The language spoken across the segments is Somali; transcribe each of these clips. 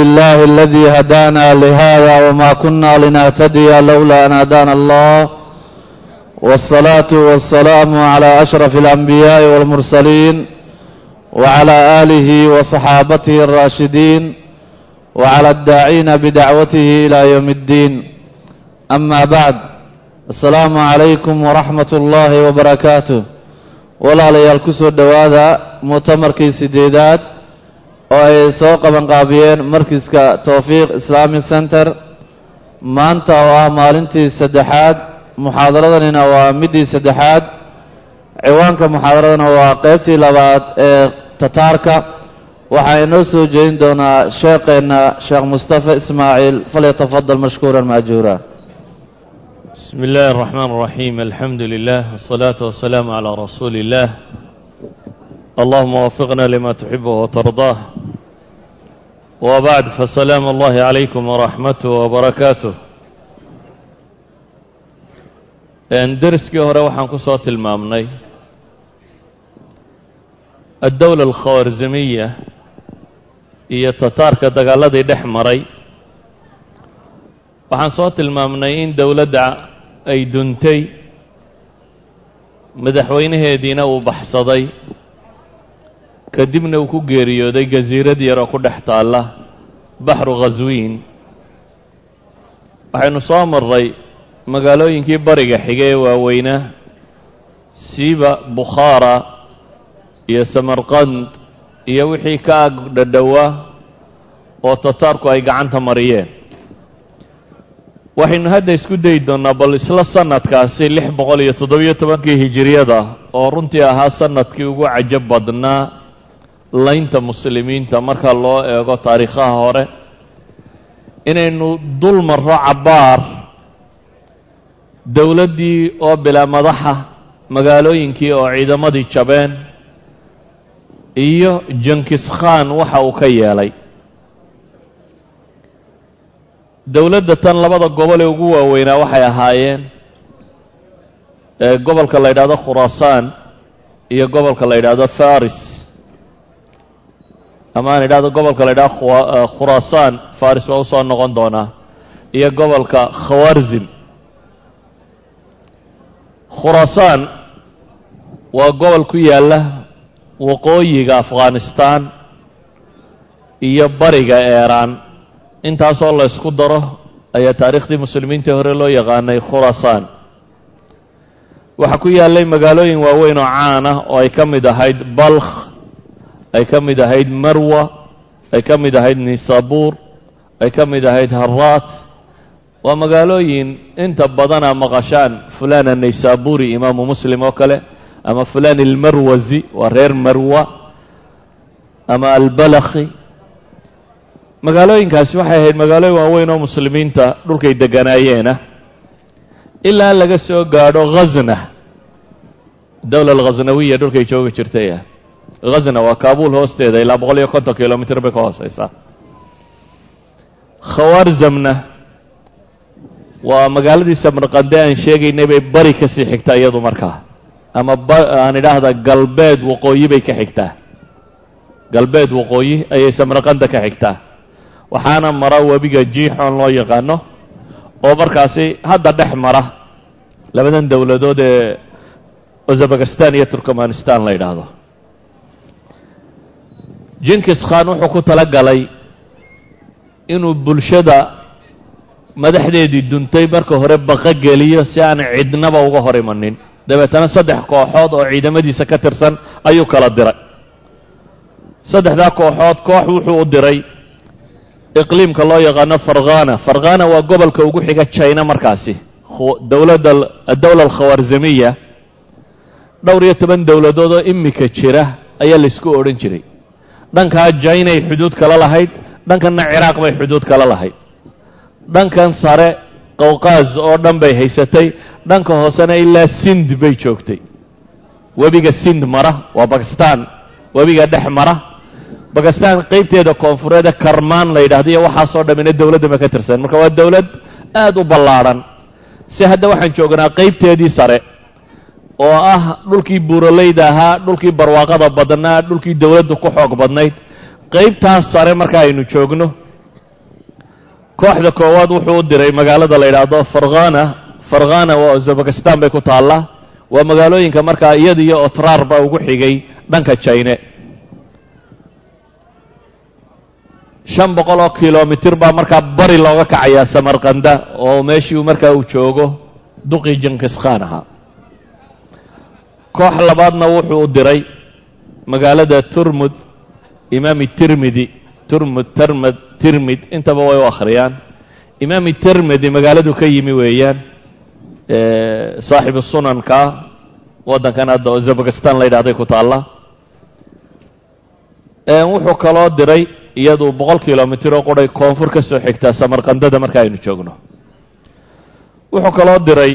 لله الذي هدانا لهذا وما كنا لنهتدي لولا أن هدانا الله والصلاة والسلام على أشرف الأنبياء والمرسلين وعلى آله وصحابته الراشدين وعلى الداعين بدعوته إلى يوم الدين أما بعد السلام عليكم ورحمة الله وبركاته ولا ليالكسو الدواذا مؤتمر كي سديدات oo ay soo qabanqaabiyeen markiska towfiiq islamic center. Maanta oo ah maalintii saddexaad muxaadaradanina waa middii saddexaad. Ciwaanka muxaadaradana waa qeybtii labaad ee tataarka. Waxaa inoo soo jeedin doonaa sheekheenna sheekh mustafa ismaaciil falyatafadal mashkuuran maajuura. Bismi illaahi araxmaan araxiim alxamdu lilah wasalaatu wasalaamu calaa rasuuli illah allahuma wafiqna lima tuxibu watardaah wa bacd fasalaamu allahi calaykum waraxmatuh wabarakaatuh deriskii hore waxaan ku soo tilmaamnay addowla alkhawarzimiya iyo tataarka dagaaladii dhex maray. Waxaan soo tilmaamnay in dowladda ay duntay madaxweynaheediina uu baxsaday kadibna uu ku geeriyooday gasiirad yaroo ku dhex taalla baxru khaswiin waxaynu soo marray magaalooyinkii bariga xige ee waaweynaa siiba bukhaara iyo samarqand iyo wixii ka ag dhadhowaa oo tataarku ay gacanta mariyeen. Waxaynu hadda isku dayi doonnaa bal isla sanadkaasi lix boqol iyo toddobiyo tobankii hijiriyada oo runtii ahaa sannadkii ugu cajab badnaa laynta muslimiinta marka loo eego taariikhaha hore inaynu dul marro cabbaar dowladdii oo bilaa madaxa magaalooyinkii oo ciidamadii jabeen iyo jankis khan waxa uu ka yeelay. Dowladda tan labada gobol ee ugu waaweynaa waxay ahaayeen gobolka la yidhaahdo khuraasaan iyo gobolka la yidhaahdo faris ama aan idhahdo gobolka la yidhahdo khuraasaan faris waa u soo noqon doonaa. Iyo gobolka khawarzim khuraasaan waa gobol ku yaalla waqooyiga afghanistan iyo bariga eeraan. Intaasoo la ysku daro ayaa taariikhdii muslimiintii hore loo yaqaanay khuraasaan waxaa ku yaallay magaalooyin waaweyn oo caan ah oo ay ka mid ahayd balkh ay ka mid ahayd marwa ay ka mid ahayd nisabuur ay ka mid ahayd haraat waa magaalooyin inta badana maqashaan fulana naysaburi imaamu muslim oo kale ama fulan ilmarwazi waa reer marwa ama albalakhi. Magaalooyinkaasi waxay ahayd magaalooyin waaweyn oo muslimiinta dhulkay deganaayeena ilaa laga soo gaadho khazna dowla alkhasnawiya dhulkay joogi jirtay khazna waa kaabuul hoosteeda ilaa boqol iyo konton bay ka hooseysaa. Khawarzamna waa magaaladii samarqande aan sheegaynay bay bari ka sii xigtaa iyadu markaa ama aan idhaahda galbeed waqooyi bay ka xigtaa. Galbeed waqooyi ayay samarqanda ka xigtaa. Waxaana mara webiga jiixoon loo yaqaano oo markaasi hadda dhex mara labadan dowladood ee uzabakistan iyo turkmanistan la yidhaahdo jinkis khan wuxuu ku tala galay inuu bulshada madaxdeedii duntay marka hore baqa geliyo si aan cidnaba uga hor imanin. Dabeetana saddex kooxood oo ciidamadiisa ka tirsan ayuu kala diray. Saddexdaa kooxood koox wuxuu u diray iqliimka loo yaqaano farkhana farkhana waa gobolka ugu xiga jina markaasi. Dowladda addowla alkhawarzamiya dhowr iyo toban dowladood oo imika jira ayaa laysku odhan jiray dhankaa jainay xuduud kala lahayd dhankanna ciraaq bay xuduud kala lahayd. Dhankan sare qowqaaz oo dhan bay haysatay dhanka hoosena ilaa sind bay joogtay. Webiga sind mara waa bakistan webiga dhex mara. Bakistan qaybteeda koonfureede karmaan la yidhahdo iyo waxaasoo dhammina dowladdama ka tirsan. Marka waa dowlad aad u ballaadhan si hadda waxaan joognaa qaybteedii sare oo ah dhulkii buuraleyda ahaa dhulkii barwaaqada badnaa dhulkii dowladdu ku xoog badnayd. Qaybtaas sare marka aynu joogno kooxda koowaad wuxuu u diray magaalada la yidhaahdo farkhana farkhana waa uzbekistan bay ku taallaa waa magaalooyinka markaa iyada iyo otraar baa ugu xigay dhanka jine shan boqol oo kilomitir baa markaa bari looga kacayaa samarkanda oo meeshii markaa uu joogo duqii jinkiskaan ahaa koox labaadna wuxuu u diray magaalada turmud imaami tirmidi turmud termad tirmid intaba way u akhriyaan. Imaami tirmidi magaaladu ka yimi weeyaan saaxibu sunanka waddankan hadda oo la yidhahday ku taalla. Wuxuu kaloo diray iyadu boqol kilomitir oo quray koonfur ka soo xigtaa samarkandada marka aynu joogno. Wuxuu kaloo diray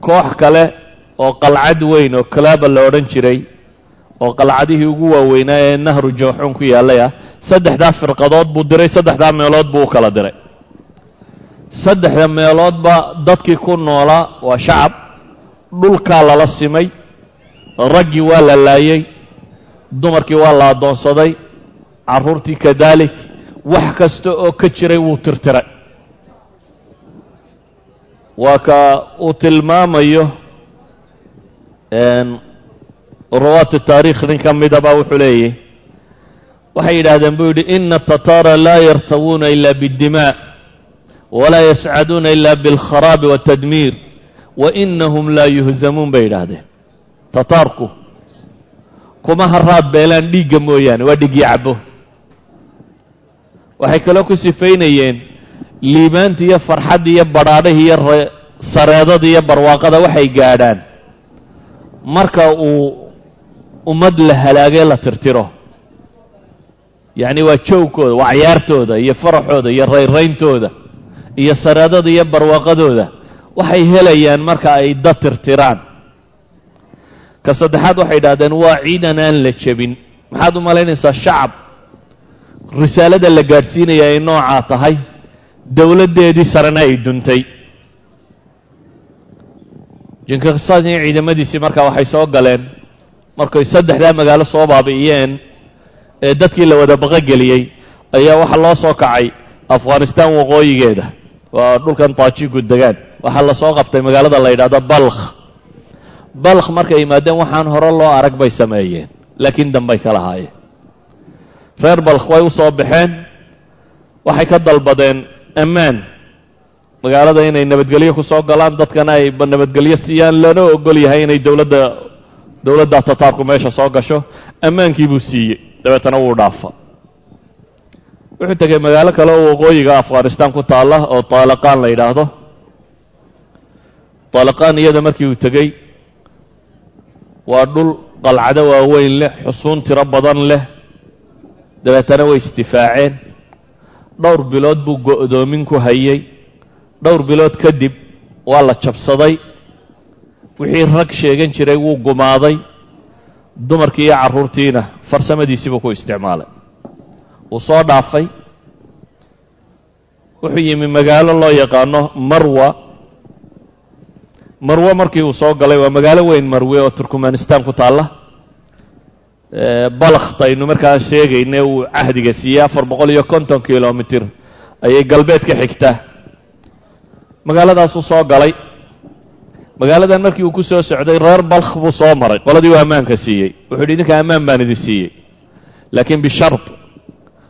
koox kale oo qalcad weyn oo kalaaba la odhan jiray oo qalcadihii ugu waaweynaa ee nahru jooxuun ku yaallay ah saddexdaa firqadood buu diray saddexdaa meelood buu u kala diray. Saddexda meeloodba dadkii ku noolaa waa shacab dhulkaa lala simay raggii waa la laayey dumarkii waa la addoonsaday carruurtii kadaalik wax kasta oo ka jiray wuu tirtiray. Waa ka uu tilmaamayo ruwaati taariikh nin ka midaba wuxuu leeyahy waxay yidhaahdeen buu yidhi ina atataara laa yartawuuna ila biاddimaa walaa yascaduuna ila biاlkharaabi waاtadmiir wa inahum laa yuhzamuun bay yidhaahdeen tataarku kuma haraad beelaan dhiigga mooyaane waa dhigii cabo waxay kaloo ku sifaynayeen liibaanta iyo farxadda iyo badhaadhahi iyo sareedada iyo barwaaqada waxay gaadhaan marka uu ummad la halaagee la tirtiro. Yacni waa joogkooda waa cayaartooda iyo faraxooda iyo rayrayntooda iyo sareedada iyo barwaaqadooda. Waxay helayaan marka ay dad tirtiraan. Ka saddexaad waxay idhahdeen waa ciidan aan la jebin. Maxaad u malaynaysaa shacab. Risaalada la gaadhsiinaya ay noocaa tahay. Dowladdeedii sarena ay duntay jinkisaan iyo ciidamadiisii markaa waxay soo galeen. Markay saddexdaa magaalo soo baabi'iyeen ee dadkii la wada baqogeliyey ayaa waxaa loo soo kacay afghanistan waqooyigeeda. Waa dhulkan taajiku degaan waxaa la soo qabtay magaalada la yidhahdo balkh. Balkh markay yimaadeen waxaan hore loo arag bay sameeyeen laakiin dambay ka lahaayeen. Reer balkh way u soo baxeen waxay ka dalbadeen ammaan magaalada inay nabadgelyo ku soo galaan dadkana ay nabadgelyo siiyaan. Lana ogol yahay inay dowladda dowladda tataarku meesha soo gasho. Ammaankii buu siiyey. Dabeetana wuu dhaafa wuxuu tegay magaalo kale oo waqooyiga afghanistan ku taalla oo taalaqaan la yidhaahdo. Taalaqaan iyada markii uu tegey waa dhul qalcado waaweyn leh xusuun tiro badan leh. Dabeetana way isdifaaceen dhowr bilood buu go'doomin ku hayey dhowr bilood kadib waa la jabsaday. Wixii rag sheegan jiray wuu gumaaday. Dumarkii iyo carruurtiina farsamadiisiibuu ku isticmaalay. Wuu soo dhaafay. Wuxuu yimi magaalo loo yaqaano marwa. Marwe markii uu soo galay waa magaalo weyn marwe oo turkmanistan ku taalla. Balakht aynu markaa sheegayne uu cahdiga siiyey afar boqol iyo konton kilomitir ayay galbeed ka xigtaa magaaladaasuu soo galay. Magaaladan markii uu ku soo socday reer balkh buu soo maray. Qoladii uu ammaanka siiyey. Wuxuu yidhi idinka ammaan baan idin siiyey. Laakiin bishard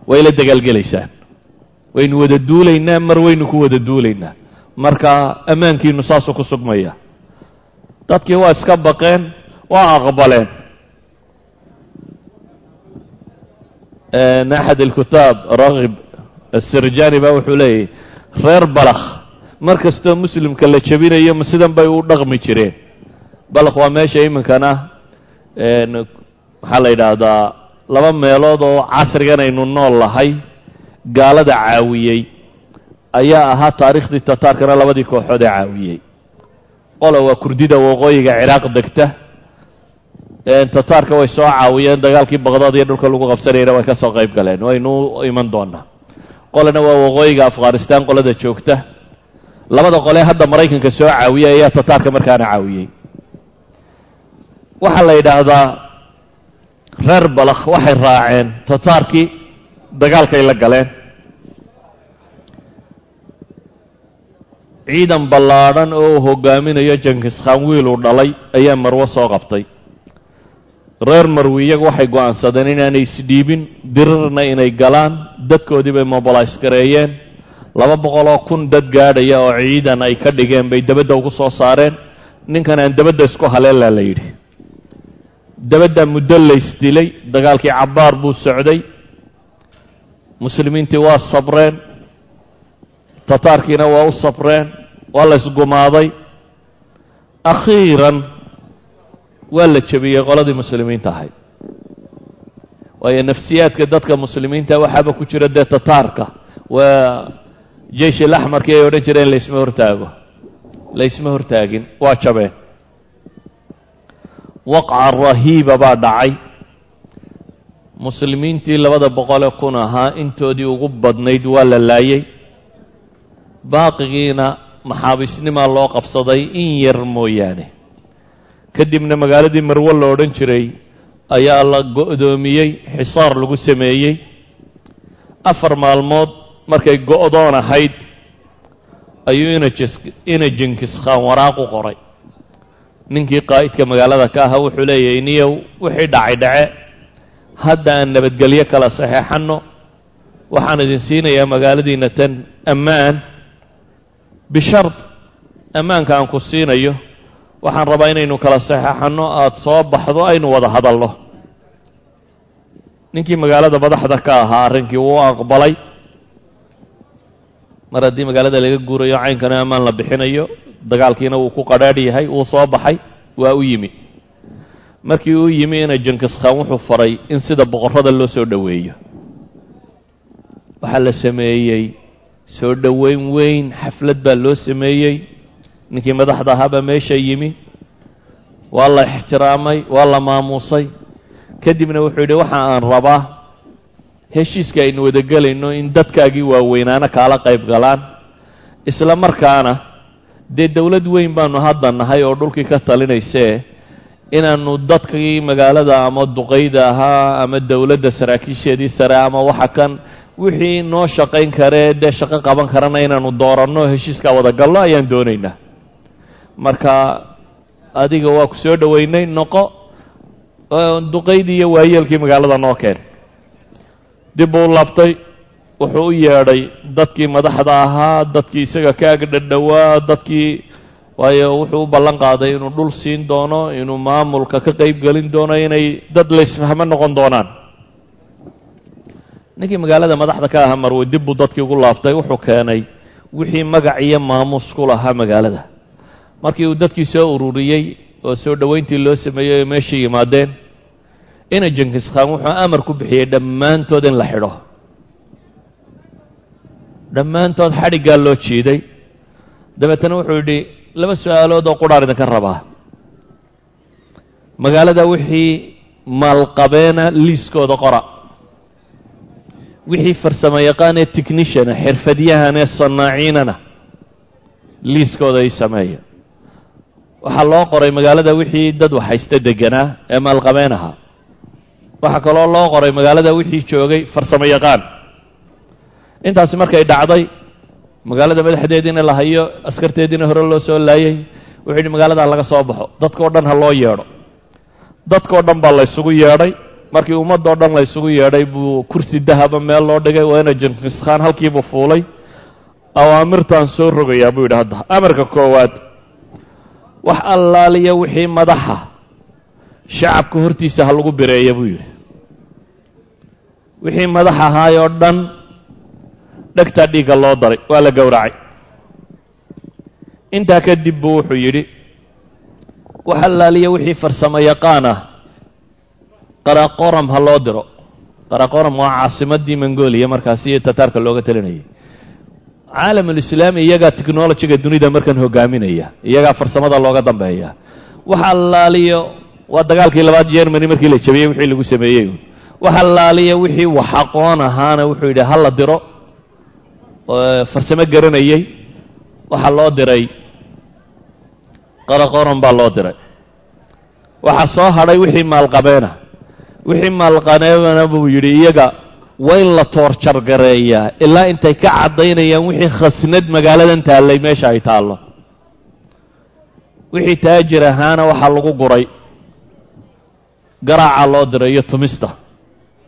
way la dagaalgelaysaan. Waynu wada duulaynaa mar waynu ku wada duulaynaa. Marka ammaankiinu saasuu ku sugmaya. Dadkii waa iska baqeen waa aqbaleen. Axad alkutaab rakhib asirjani baa wuxuu leeyahy reer balakh mar kastoo muslimka la jebinayo ma sidan bay u dhaqmi jireen. Balakh waa meesha iminkana maxaa la yidhaahdaa laba meelood oo casrigan aynu nool lahay gaalada caawiyey ayaa ahaa taariikhdii tataarkana labadii kooxood ee caawiyey. Qola waa kurdida waqooyiga ciraaq degta tataarka way soo caawiyeen dagaalkii baqdaad iyo dhulka lagu qabsanayana way ka soo qayb galeen waynu iman doonaa. Qolana waa waqooyiga afghanistan qolada joogta labada qolee hadda maraykanka soo caawiyey ayaa tataarka markaana caawiyey waxaa la yidhaahdaa reer balakh waxay raaceen tataarkii dagaalkay la galeen. Ciidan ballaadhan oo uu hogaaminayo jankiskhaan wiil uu dhalay ayaa marwo soo qabtay. Reer marwi iyagu waxay go'aansadeen inaanay isdhiibin dirirna inay galaan dadkoodii bay mobilays gareeyeen laba boqoloo kun dad gaadhaya oo ciidan ay ka dhigeen bay dabadda ugu soo saareen. Ninkan aan dabadda isku haleelaa la yidhi. Dabaddaa muddo laysdilay dagaalkii cabbaar buu socday. Muslimiintii waa sabreen. Tataarkiina waa u sabreen. Waa la ysgumaaday akhiiran waa la jebiyey qoladii muslimiinta ahayd. Waayo nafsiyaadka dadka muslimiinta waxaaba ku jira dee tataarka waa jeish ilaxmarkii ay odhan jireen laysma hortaago laysma hortaagin waa jabeen waqca rahiiba baa dhacay muslimiintii labada boqolee kun ahaa intoodii ugu badnayd waa la laayey baaqigiina maxaabiisnimaa loo qabsaday in yar mooyaane kadibna magaaladii marwo la odhan jiray ayaa la go'doomiyey xisaar lagu sameeyey afar maalmood markay go'doon ahayd ayuu ina jinkiskhaan waraaq u qoray. Ninkii qaa'idka magaalada ka ahaa wuxuu leeyahay niyow wixii dhacay dhace hadda aan nabadgelyo kala saxeexanno waxaan idin siinayaa magaaladiina tan ammaan. Bishard ammaanka aan ku siinayo waxaan rabaa inaynu kala saxeexanno aada soo baxdo aynu wada hadalno. Ninkii magaalada madaxda ka ahaa arrinkii wuu aqbalay mar haddii magaalada laga guurayo caynkana ammaan la bixinayo dagaalkiina wuu ku qadhaadh yahay wuu soo baxay waa u yimi. Markii uu yimi ina jankiskhaan wuxuu faray in sida boqorrada loo soo dhoweeyo. Waxaa la sameeyey soo dhoweyn weyn xaflad baa loo sameeyey ninkii madaxda ahaabaa meesha yimi waa la ixtiraamay waa la maamuusay. Kadibna wuxuu yidhi waxa aan rabaa heshiiska aynu wadagelayno in dadkaagii waaweynaana kaala qayb galaan. Isla markaana dee dowlad weyn baanu hadda nahay oo dhulkii ka talinaysee inaannu dadkii magaalada ama duqayda ahaa ama dowladda saraakiisheedii sare ama waxa kan wixii noo shaqayn karee dee shaqo qaban karana inaannu dooranno heshiiskaa wadagalno ayaan doonaynaa. Marka adiga waa ku soo dhoweynay noqo duqaydii iyo waayeelkii magaalada noo keen dib buu labtay wuxuu u yeedhay dadkii madaxda ahaa dadkii isaga ka ag dhadhowaa dadkii waayo wuxuu u ballan qaaday inuu dhul siin doono inuu maamulka ka qayb gelin doono inay dad laysfahmo noqon doonaan. Ninkii magaalada madaxda ka ahaa marwe dib dadkii ugu laabtay wuxuu keenay wixii magac iyo maamuus ku lahaa magaalada. Markii uu dadkii soo ururiyey oo soo dhoweyntii loo sameeyey oo meesha yimaadeen ina jankiskhaan wuxuu amar ku bixiyey dhammaantood in la xidho. Dhammaantood xadhiggaa loo jiiday. Dabeetana wuxuu yidhi laba su'aalood oo qudhaan idinka rabaa. Magaalada wixii maalqabeena liiskooda qora. Wixii farsamo yaqaanee techniciana xirfadyahanee sanaaciinana liiskooda ay sameeya waxaa loo qoray magaalada wixii dad waxhaysta deganaa ee maalqabeen ahaa waxaa kaloo loo qoray magaalada wixii joogay farsamo yaqaan intaasi markay dhacday magaalada madaxdeediina la hayo askarteediina hore loo soo laayay wuxuu yidhi magaaladaa laga soo baxo. Dadkao dhan ha loo yeedho. Dadkao dhan baa laysugu yeedhay. Markii ummadoo dhan laysugu yeedhay buu kursi dahaba meel loo dhigay waana jankiskhaan halkiibuu fuulay. Awaamirtaan soo rogayaa buu yidhi hadda amarka koowaad wax allaaliya wixii madaxa shacabka hortiisa ha lagu bireeya buu yidhi. Wixii madax ahaayoo dhan dhegtaa dhiigga loo daray waa la gowracay. Intaa kadib buu wuxuu yidhi wax allaaliya wixii farsamo yaqaan ah qaraqoram ha loo diro. Qaraqoram waa caasimaddii mongolia markaasi iyo tataarka looga talinayay caalamulislaami iyagaa technolojiga dunida markan hogaaminaya iyagaa farsamada looga dambeeya. Wax allaaliyo waa dagaalkii labaad germany markii la jabiyey wixii lagu sameeyey. Wax allaaliya wixii wax aqoon ahaana wuxuu yidhi ha la diro? Farsamo garanayey waxaa loo diray. Qaraqoran baa loo diray. Waxaa soo hadhay wixii maalqabeena. Wixii maalqabeena buu yidhi iyaga waa in la toorjargareeyaa ilaa intay ka caddaynayaan wixii khasnad magaaladan taallay meesha ay taallo. Wixii taajir ahaana waxaa lagu guray garaaca loo diray iyo tumista.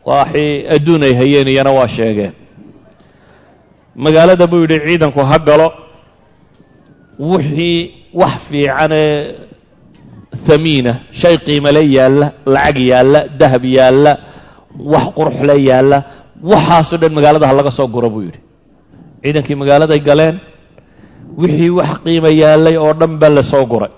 Waxii adduun ay hayeen iyana waa sheegeen. Magaalada buu yidhi ciidanku ha galo. Wixii wax fiicanee hamiina shay qiimale yaalla lacag yaalla dahab yaalla wax quruxle yaalla waxaasoo dhan magaalada ha laga soo guro buu yidhi. Ciidankii magaaladay galeen wixii wax qiima yaallay oo dhan baa la soo guray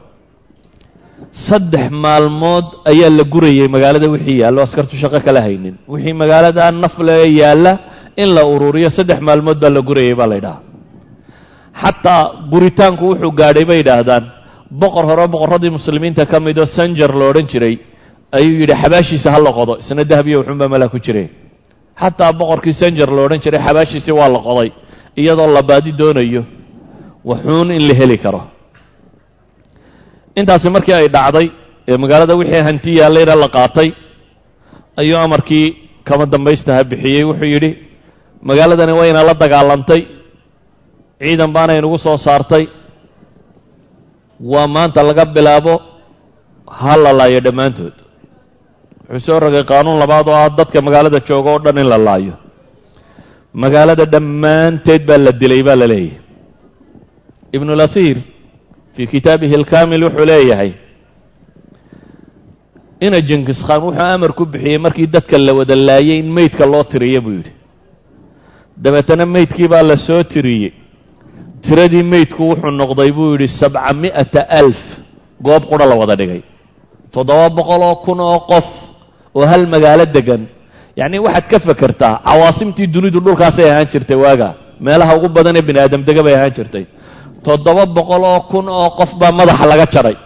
saddex maalmood ayaa la gurayay magaalada wixii yaallo askartu shaqo kala haynin. Wixii magaalada nafle yaalla in la ururiyo saddex maalmood baa la gurayay baa la ydhahaa xataa guritaanku wuxuu gaadhay bay yidhaahdaan. Boqor hore boqorradii muslimiinta ka mid oo sanjar lo odhan jiray ayuu yidhi xabaashiisa ha la qodo isna dahabiyo wuxuunbaa malaa ku jireen. Xataa boqorkii sanjar lo odhan jiray xabaashiisii waa la qoday iyadoo la baadi doonayo waxuun in la heli karo intaasi markii ay dhacday ee magaalada wixii hanti yaallayna la qaatay ayuu amarkii kama dambaystaha bixiyey. Wuxuu yidhi magaaladani wayna la dagaalantay. Ciidan baana inugu soo saartay. Waa maanta laga bilaabo ha la laayo dhammaantood. Wuxuu soo rogay qaanuun labaad oo ah dadka magaalada jooga oo dhan in la laayo. Magaalada dhammaanteed baa la dilay baa la leeyahay. Ibnulahir fii kitaabihi alkamil wuxuu leeyahay ina jinkis khan wuxuu amar ku bixiyey markii dadka la wada laayay in meydka loo tiriyo buu yidhi dabeetana meydkii baa la soo tiriyey tiradii meydku wuxuu noqday buu yidhi sabca mi'ata alf goob qura la wada dhigay toddoba boqol oo kun oo qof oo hal magaalo degan yacni waxaad ka fekertaa cawaasimtii dunidu dhulkaasay ahaan jirtay waaga meelaha ugu badan ee bini aadam dega bay ahaan jirtay toddoba boqol oo kun oo qof baa madaxa laga jaray.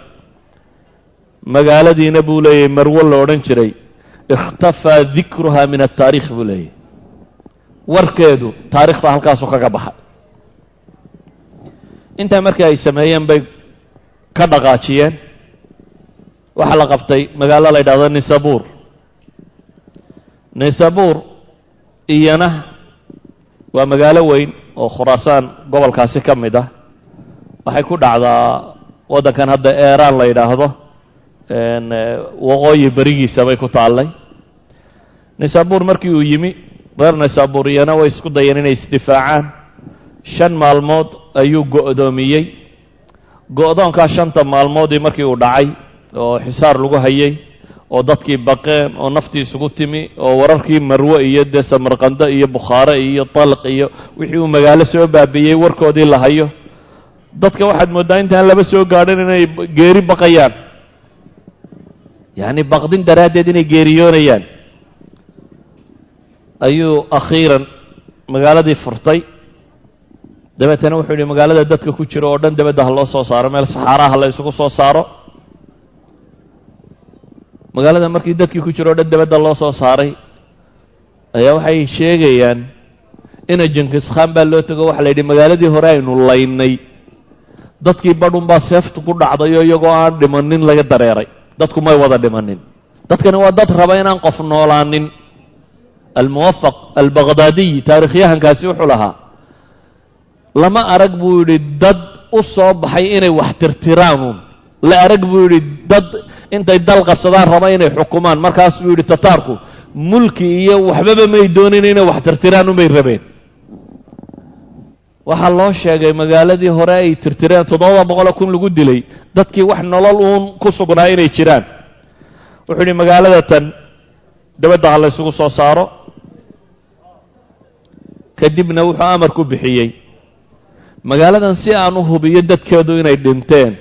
Magaaladiina buu leeyahay marwo la odhan jiray ikhtafaa dikruha min ataariikh buu leeyahay warkeedu taarikhda halkaasuu kaga baxay intaa markii ay sameeyeen bay ka dhaqaajiyeen. Waxaa la qabtay magaalo la ydhahdo nisabuur. Nisabuur iyana waa magaalo weyn oo khuraasaan gobolkaasi ka mid ah waxay ku dhacdaa waddankan hadda eeraan la yidhaahdo waqooyi berigiisa bay ku taallay. Nisabuur markii uu yimi reer nisabuur iyana way isku dayeen inay isdifaacaan. Shan maalmood ayuu go'doomiyey. Go'doonkaa shanta maalmoodii markii uu dhacay oo xisaar lagu hayay oo dadkii baqeen oo naftii isugu timi oo wararkii marwe iyo dee samarqando iyo bukhaare iyo talq iyo wixii uu magaalo soo baabiiyey warkoodii la hayo dadka waxaad mooddaa intaan laba soo gaadhin inay geeri baqayaan. Yacni baqdin daraaddeed inay geeriyoonayaan ayuu akhiiran magaaladii furtay. Dabeetana wuxuu yidhi magaalada dadka ku jira oo dhan dabadda ha loo soo saaro meel saxaaraha la isugu soo saaro. Magaalada markii dadkii ku jira o dhan dabadda loo soo saaray ayaa waxay sheegayaan ina jinkis khan baa loo tego waxa la yidhi magaaladii hore aynu laynay dadkii badhunbaa seeftu ku dhacdayoo iyagoo aan dhimanin laga dareeray. Dadku may wada dhimanin dadkani waa dad raba inaan qof noolaanin. Almuwafaq albaqhdaadiy taarikhyahankaasi wuxuu lahaa lama arag buu yidhi dad u soo baxay inay wax tirtiraanuun. La arag buu yidhi dad intay dal qabsadaan raba inay xukumaan. Markaas buu yidhi tataarku mulki iyo waxbaba may doonin inay wax tirtiraan unbay rabeen waxaa loo sheegay magaaladii hore ay tirtireen toddoba boqoloo kun lagu dilay. Dadkii wax nolol uun ku sugnaa inay jiraan. Wuxuu yidhi magaalada tan dabadda ha la ysugu soo saaro. Kadibna wuxuu amar ku bixiyey magaaladan si aan u hubiyo dadkeedu inay dhinteen.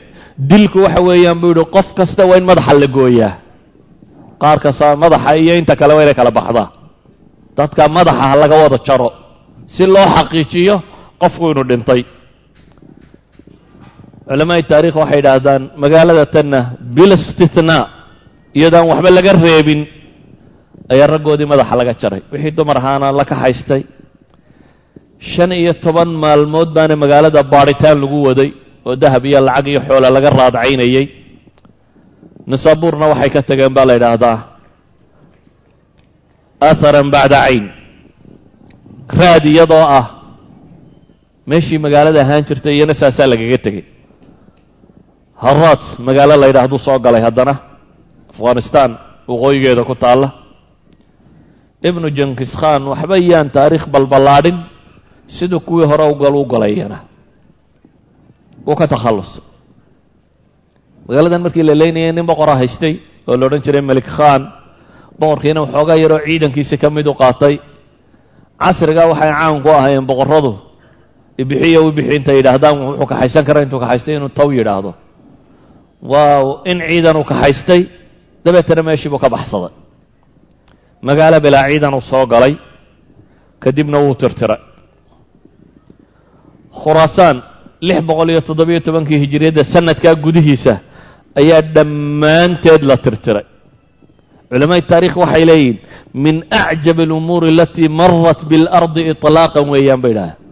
Dilku waxa weeyaan buu yidhi qof kasta waa in madaxa la gooyaa. Qaar kasta madaxa iyo inta kale waa inay kala baxdaa. Dadka madaxa ha laga wada jaro. Si loo xaqiijiyo qofku inuu dhintay. Culamaai taarikh waxay idhaahdaan magaalada tanna bila istithnaa iyadaan waxba laga reebin ayaa raggoodii madaxa laga jaray. Wixii dumar ahaana la ka haystay. Shan iyo toban maalmood baana magaalada baadhitaan lagu waday oo dahab iyo lacag iyo xoola laga raadcaynayey nisaabuurna waxay ka tageen baa la yidhaahdaa atharan bacda cayn. Raad iyadoo ah meeshii magaalada ahaan jirtay iyana saasaa lagaga tegey. Haraad magaalo la yidhahduu soo galay haddana afghanistan waqooyigeeda ku taalla. Ibnu jankis khan waxba yaan taariikh balballaadhin siduu kuwii hore ugal u galayana. Wuu ka takhallusay. Magaaladan markii la leynayay nin boqora haystay oo la odhan jiray melik khan boqorkiina waxoogaa yaroo ciidankiisi ka mid u qaatay. Casrigaa waxay caan ku ahaayeen boqorradu ibixiyo wibixi intay yidhaahdaan wuxuu kaxaysan karaa intuu kaxaystay inuu taw yidhaahdo. Waaw in ciidan uu kaxaystay dabeetana meeshii buu ka baxsaday. Magaalo bilaa ciidan uu soo galay kadibna wuu tirtiray. Khuraasaan lix boqol iyo toddobiyo tobankii hijiriyadda sanadkaa gudihiisa ayaa dhammaanteed la tirtiray. Culamaa'i taarikh waxay leeyihiin min acjab alumuuri alatii marat biاlardi iطlaaqan weeyaan bay idhahdeen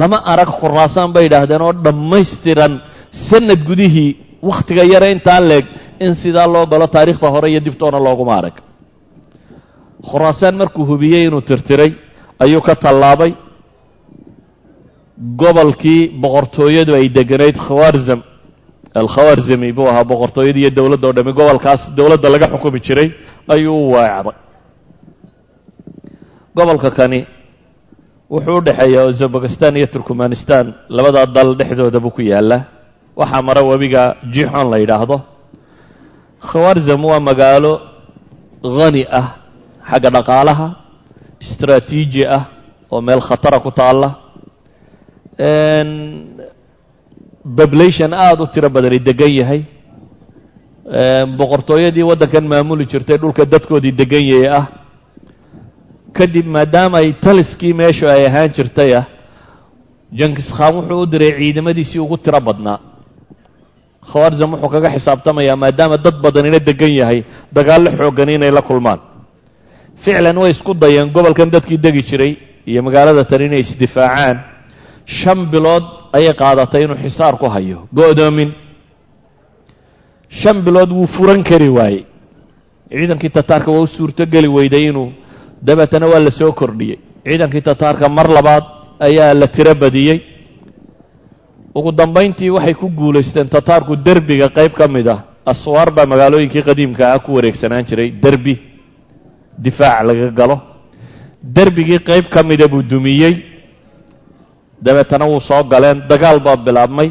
lama arag khuraasaan bay idhaahdeen oo dhammaystiran sanad gudihii wakhtiga yare intaa leeg in sidaa loo galo taariikhda hore iyo dibtoona looguma arag. Khuraasaan markuu hubiyey inuu tirtiray ayuu ka tallaabay. Gobolkii boqortooyadu ay deganayd khawarzam alkhawarzami buu ahaa boqortooyada iyo dowladda o dhami gobolkaas dowladda laga xukumi jiray ayuu u weecday gobolka kani wuxuu u dhexeeyaa uzbekistan iyo turkmanistan labadaa dal dhexdooda buu ku yaallaa waxaa mara webiga jixon la yidhaahdo. Khawarzam waa magaalo hani ah xagga dhaqaalaha istraatiiji ah oo meel khatara ku taalla. Population aada u tiro badani degan yahay. Boqortooyadii waddankan maamuli jirtay dhulka dadkoodii degan yahay ah kadib maadaama ay taliskii meeshu ay ahaan jirtay ah jankis khan wuxuu u diray ciidamadiisii ugu tiro badnaa. Khawarzam wuxuu kaga xisaabtamayaa maadaama dad badanina degan yahay dagaallo xoogani inay la kulmaan. Ficlan way isku dayeen gobolkan dadkii degi jiray iyo magaalada tan inay isdifaacaan. Shan bilood ayay qaadatay inuu xisaar ku hayo go'doomin. Shan bilood wuu furan kari waayey. Ciidankii tataarka waa u suurtogeli weyday inuu dabeetana waa la soo kordhiyey. Ciidankii tataarka mar labaad ayaa la tiro badiyey. Ugu dambayntii waxay ku guulaysteen tataarku derbiga qayb ka mid ah. Aswaar baa magaalooyinkii qadiimka ah ku wareegsanaan jiray. Derbi difaac laga galo. Derbigii qayb ka mida buu dumiyey. Dabeetana wuu soo galeen. Dagaal baa bilaabmay.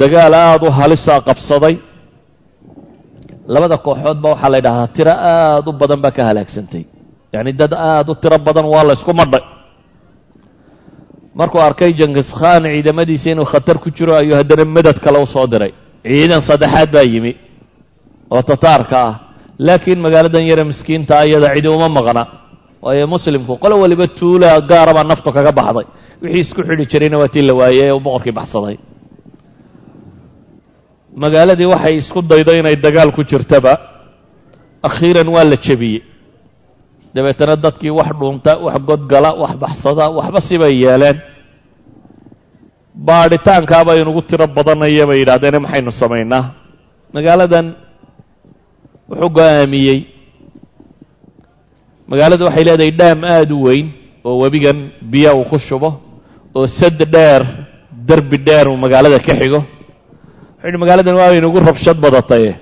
Dagaal aada u halisaa qabsaday. Labada kooxood ba waxaa la yidhahdaa tiro aada u badan baa ka halaagsantay yacni dad aada u tiro badan waa la ysku madhay. Markuu arkay jankis khan ciidamadiisa inuu khatar ku jiro ayuu haddana madad kale u diray. Ciidan saddexaad baa yimi oo tataarka ah. Laakiin magaaladan yare miskiinta iyada cidi uma maqna waayo muslimku qolo waliba tuula gaara baa naftu kaga baxday. Wixii isku xidhi jirayna waa tii la waayey ee boqorkii baxsaday. Magaaladii waxay isku daydo inay dagaal ku jirtaba. Akhiiran waa la jebiyey dabeetana dadkii wax dhuunta wax godgala wax baxsada waxba sibay yeeleen. Baadhitaankaaba inugu tiro badanaya bay yidhahdeene maxaynu samaynaa? Magaaladan wuxuu go'aamiyey. Magaaladu waxay leedahay dhaam aada u weyn oo webigan biyo uu ku shubo oo sad dheer derbi dheer uu magaalada ka xigo. Wuxuu yidhi magaaladan waa inugu rabshad badataye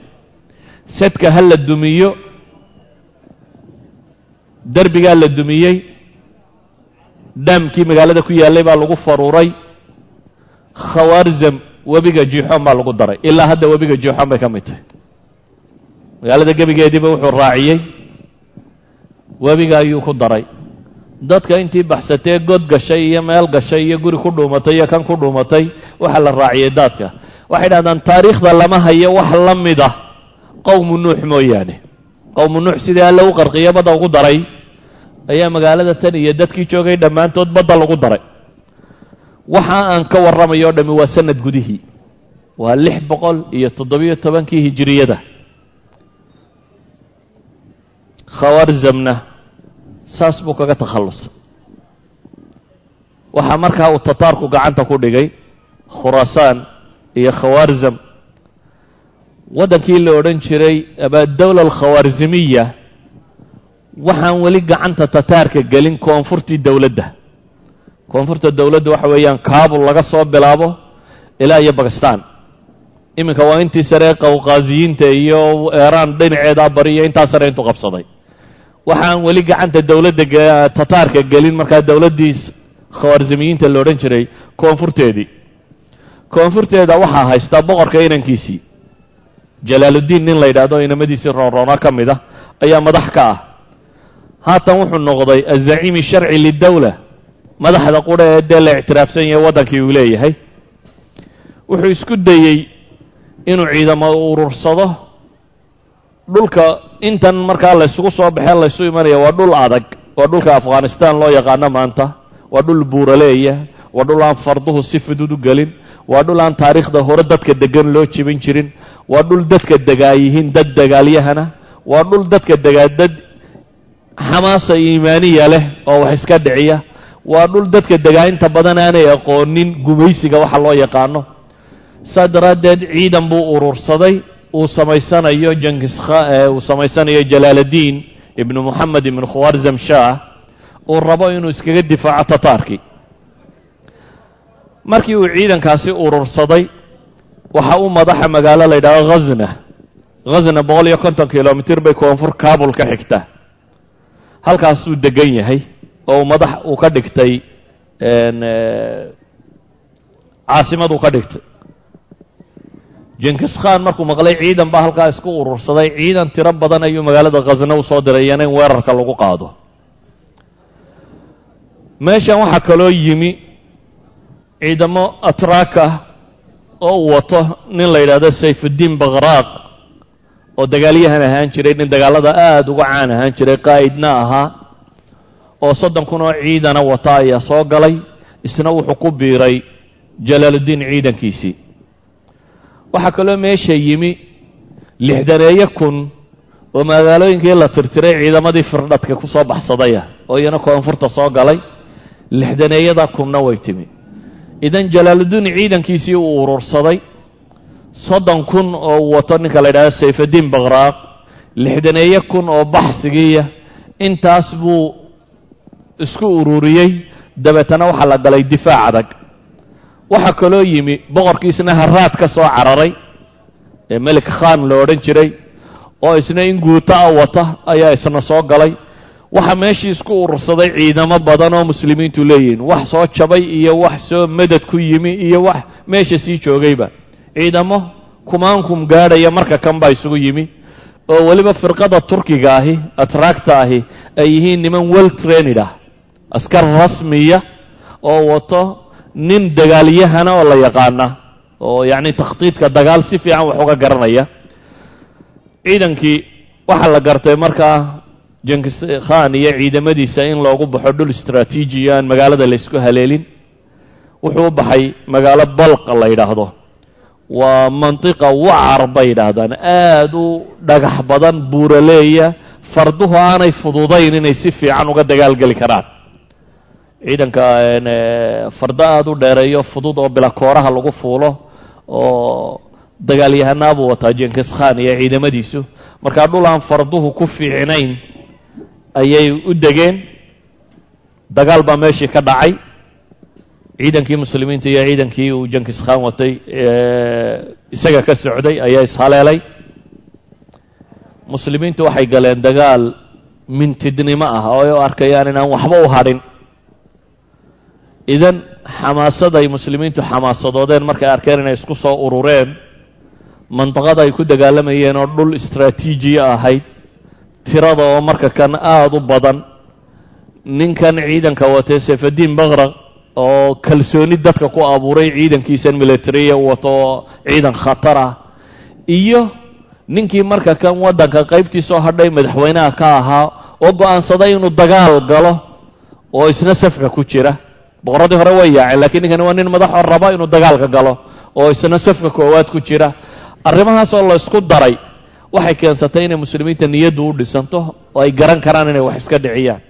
sadka ha la dumiyo derbigaa la dumiyey dhaamkii magaalada ku yaallay baa lagu faruuray khawarzam webiga jiixoon baa lagu daray. Ilaa hadda webiga jiixoon bay ka mid tahay. Magaalada gebigeediiba wuxuu raaciyey webiga ayuu ku daray. Dadka intii baxsatee god gashay iyo meel gashay iyo guri ku dhuumatay iyo kan ku dhuumatay waxaa la raaciyey daadka. Waxay dhahdaan taariikhda lama hayo wax la mid ah. Qowmu nuux mooyaane. Qowmu nuux sidii alle u qarqiyo badda ugu daray ayaa magaalada tan iyo dadkii joogay dhammaantood badda lagu daray. Waxa aan ka warramayo dhammi waa sanad gudihii. Waa lix boqol iyo toddobiyo tobankii hijiriyada khawarzamna saas buu kaga takhallusay. Waxaa markaa uu tataarku gacanta ku dhigay khuraasaan iyo khawarzam waddankii la odhan jiray ama dawla alkhawaarzimiya waxaan weli gacanta tataarka gelin koonfurtii dowladda. Koonfurta dowladda waxa weeyaan kaabul laga soo bilaabo ilaa iyo bakistan iminka waa intii sare qawqaasiyiinta iyo eeraan dhinaceedaa bari iyo intaa sare intuu qabsaday. Waxaan weli gacanta dowladda tataarka gelin markaa dowladdii khawaarzimiyiinta la odhan jiray koonfurteedii. Koonfurteeda waxaa haystaa boqorka inankiisii. Jalaaluddiin nin la yidhaahdo inamadiisii roonroona ka mid ah ayaa madax ka ah haatan wuxuu noqday azaciimi sharci lidowla madaxda qura ee dee la ictiraafsan yahay waddankii uu leeyahay. Wuxuu isku dayey inuu ciidamo urursado. Dhulka intan markaa laysugu soo baxee laysu imanaya waa dhul adag. Waa dhulka afghanistan loo yaqaano maanta. Waa dhul buuraleeya. Waa dhul aan farduhu si fudud u gelin. Waa dhul aan taariikhda hore dadka degan loo jebin jirin. Waa dhul dadka degaa yihiin dad dagaalyahana. Waa dhul dadka degaa dad xamaasa iimaaniya leh oo wax iska dhiciya. Waa dhul dadka degaa inta badan aanay aqoonin gumaysiga waxa loo yaqaano. Saa daraaddeed ciidan buu urursaday uu samaysanayo jankiskha uu samaysanayo jalaaladiin ibnu moxamed ibnu khawarzam shah uu rabo inuu iskaga difaaco tataarkii markii uu ciidankaasi urursaday waxa u madaxa magaalo la yidhahdo khazna khazna boqol iyo konton kilomitr bay koonfur kabul ka xigta halkaasuu degan yahay oo madax uu ka dhigtay caasimad uu ka dhigtay. Jenkis khan markuu maqlay ciidan baa halkaa isku urursaday ciidan tiro badan ayuu magaalada khasna u soo diray iyana in weerarka lagu qaado. Meeshan waxaa kaloo yimi ciidamo atraak ah oo uu wato nin la yidhaahdo sayfuddiin bakhraaq oo dagaalyahan ahaan jiray nin dagaalada aada uga caan ahaan jiray qaa'idna ahaa oo soddon kun oo ciidana wata ayaa soo galay isna wuxuu ku biiray jalaaluddiin ciidankiisii. Waxaa kaloo meesha yimi lixdaneeyo kun oo magaalooyinkii la tirtiray ciidamadii firdhadka ku soo baxsadaya oo iyana koonfurta soo galay lixdaneeyada kunna way timi. Idan jalaaluddiin ciidankiisii uu urursaday soddon kun oo wato ninka la yidhahdo sayfaddiin bakhraaq lixdaneeyo kun oo baxsigiiya intaas buu isku ururiyey. Dabeetana waxaa la galay difaac adag. Waxaa kaloo yimi boqorkiisna haraad ka soo cararay ee melik khan la odhan jiray oo isna in guuto a wata ayaa isna soo galay. Waxaa meeshii isku urursaday ciidamo badan oo muslimiintu leeyihiin. Wax soo jabay iyo wax soo madad ku yimi iyo wax meesha sii joogayba ciidamo kumaankum gaadhaya marka kan baa isugu yimi oo weliba firqada turkiga ahi atraagta ahi ay yihiin niman well trained ah askar rasmiya oo wato nin dagaalyahana oo la yaqaana oo yacni takhtiidka dagaal si fiican wax uga garanaya. Ciidankii waxaa la gartay markaa jenkis khan iyo ciidamadiisa in loogu baxo dhul istraatiiji aan magaalada laysku haleelin wuxuu u baxay magaalo balqa la yidhaahdo waa mantiqa wacar bay yidhaahdaan aada u dhagax badan buuraleeya farduhu aanay fududayn inay si fiican uga dagaalgeli karaan. Ciidanka fardo aada u dheereeyo fudud oo bilakooraha lagu fuulo oo dagaalyahanaa buu wataa jenkis khan iyo ciidamadiisu. Markaa dhul aan farduhu ku fiicnayn ayay u degeen. Dagaal baa meeshii ka dhacay ciidankii muslimiinta iyo ciidankii uu jenkis khan watay isaga ka socday ayaa ishaleelay. Muslimiintu waxay galeen dagaal mintidnimo ah oo ay u arkayaan inaan waxba u hadhin idan xamaasaday muslimiintu xamaasadoodeen markay arkeen inay isku soo urureen mandaqada ay ku dagaalamayeen oo dhul istraatiijiya ahayd tirada oo marka kan aada u badan ninkan ciidanka watay sayfaddiin bakraq oo kalsooni dadka ku abuuray ciidankiisan militariya wato ciidan khatar ah iyo ninkii marka kan waddanka qaybtiisoo hadhay madaxweynaha ka ahaa oo go'aansaday inuu dagaal galo oo isna safka ku jira. Boqorradii hore way yaaceen lakiin ninkani waa nin madaxoo raba inuu dagaalka galo oo isna safka koowaad ku jira. Arrimahaas oo la ysku daray waxay keensatay inay muslimiinta niyaddu u dhisanto oo ay garan karaan inay wax iska dhiciyaan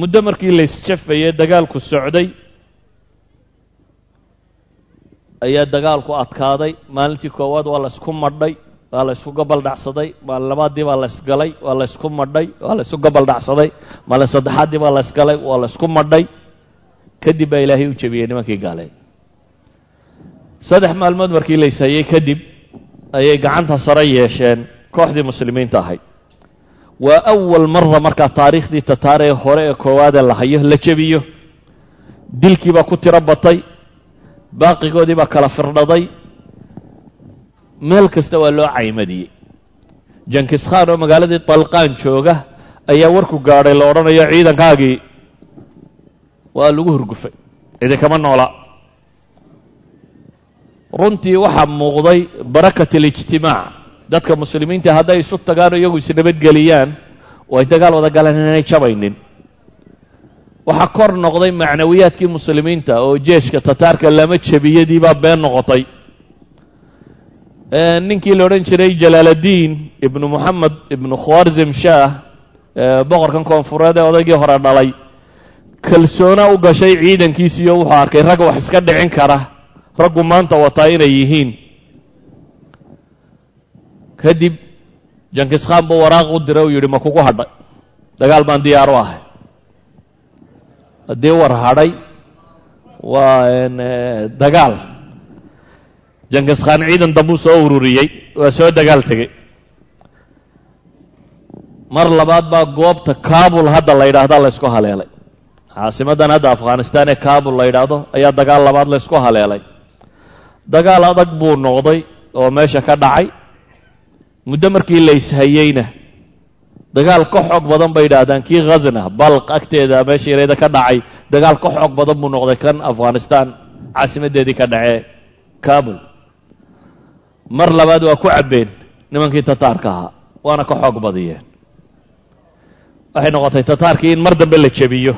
muddo markii la isjafayey dagaalku socday ayaa dagaalku adkaaday. Maalintii koowaad waa la isku madhay waa la ysku gobol dhacsaday maalin labaadii baa la ysgalay waa la ysku madhay waa la ysku gobol dhacsaday. Maalin saddexaaddii baa la ysgalay waa la ysku madhay. Kadib baa ilaahay u jebiyey nimankii gaaleed saddex maalmood markii la ishayey kadib ayay gacanta sare yeesheen kooxdii muslimiinta ahayd waa awal mara markaa taariikhdii tataaree hore ee koowaadee la hayo la jebiyo. Dilkii baa ku tiro batay baaqigoodii baa kala firdhaday. Meel kasta waa loo caymadiyey. Jankis khan oo magaaladii dalqaan jooga ayaa warku gaadhay la odhanayo ciidankaagii waa lagu hurgufay. Idinkama noola. Runtii waxaa muuqday barakat alijtimaac dadka muslimiinta hadday isu tagaan iyagu isnabadgeliyaan oo ay dagaal wada galaan inaanay jabaynin. Waxaa kor noqday macnawiyaadkii muslimiinta oo jeeshka tataarka lama jebiyadii baa been noqotay. Ninkii la odhan jiray jalaaladiin ibnu moxamed ibnu khwarzim shaah boqorkan koonfureed ee odaygii hore dhalay kalsoona u gashay ciidankiisiiyo wuxuu arkay rag wax iska dhicin kara. Raggu maanta wataa inay yihiin kadib jankis khan buu waraaq u diray uu yidhi ma kugu hadhay. Dagaal baan diyaar u ahay. Haddii war hadhay waa dagaal. Jankis khan ciidan dambuu soo ururiyey waa soo dagaal tegey. Mar labaad baa goobta kabul hadda la yidhaahda la ysku haleelay. Caasimaddan hadda afghanistan ee kabul la yidhaahdo ayaa dagaal labaad la ysku haleelay. Dagaal adag buu noqday oo meesha ka dhacay muddo markii la ishayeyna dagaal ka xoog badan bay yidhaahdaan kii khazna balq agteeda meesha yareeda ka dhacay dagaal ka xoog badan buu noqday kan afghanistan caasimaddeedii ka dhacee kabul. Mar labaad waa ku cabbeen nimankii tataarka ahaa waana ka xoog badiyeen. Waxay noqotay tataarkii in mar dambe la jebiyo.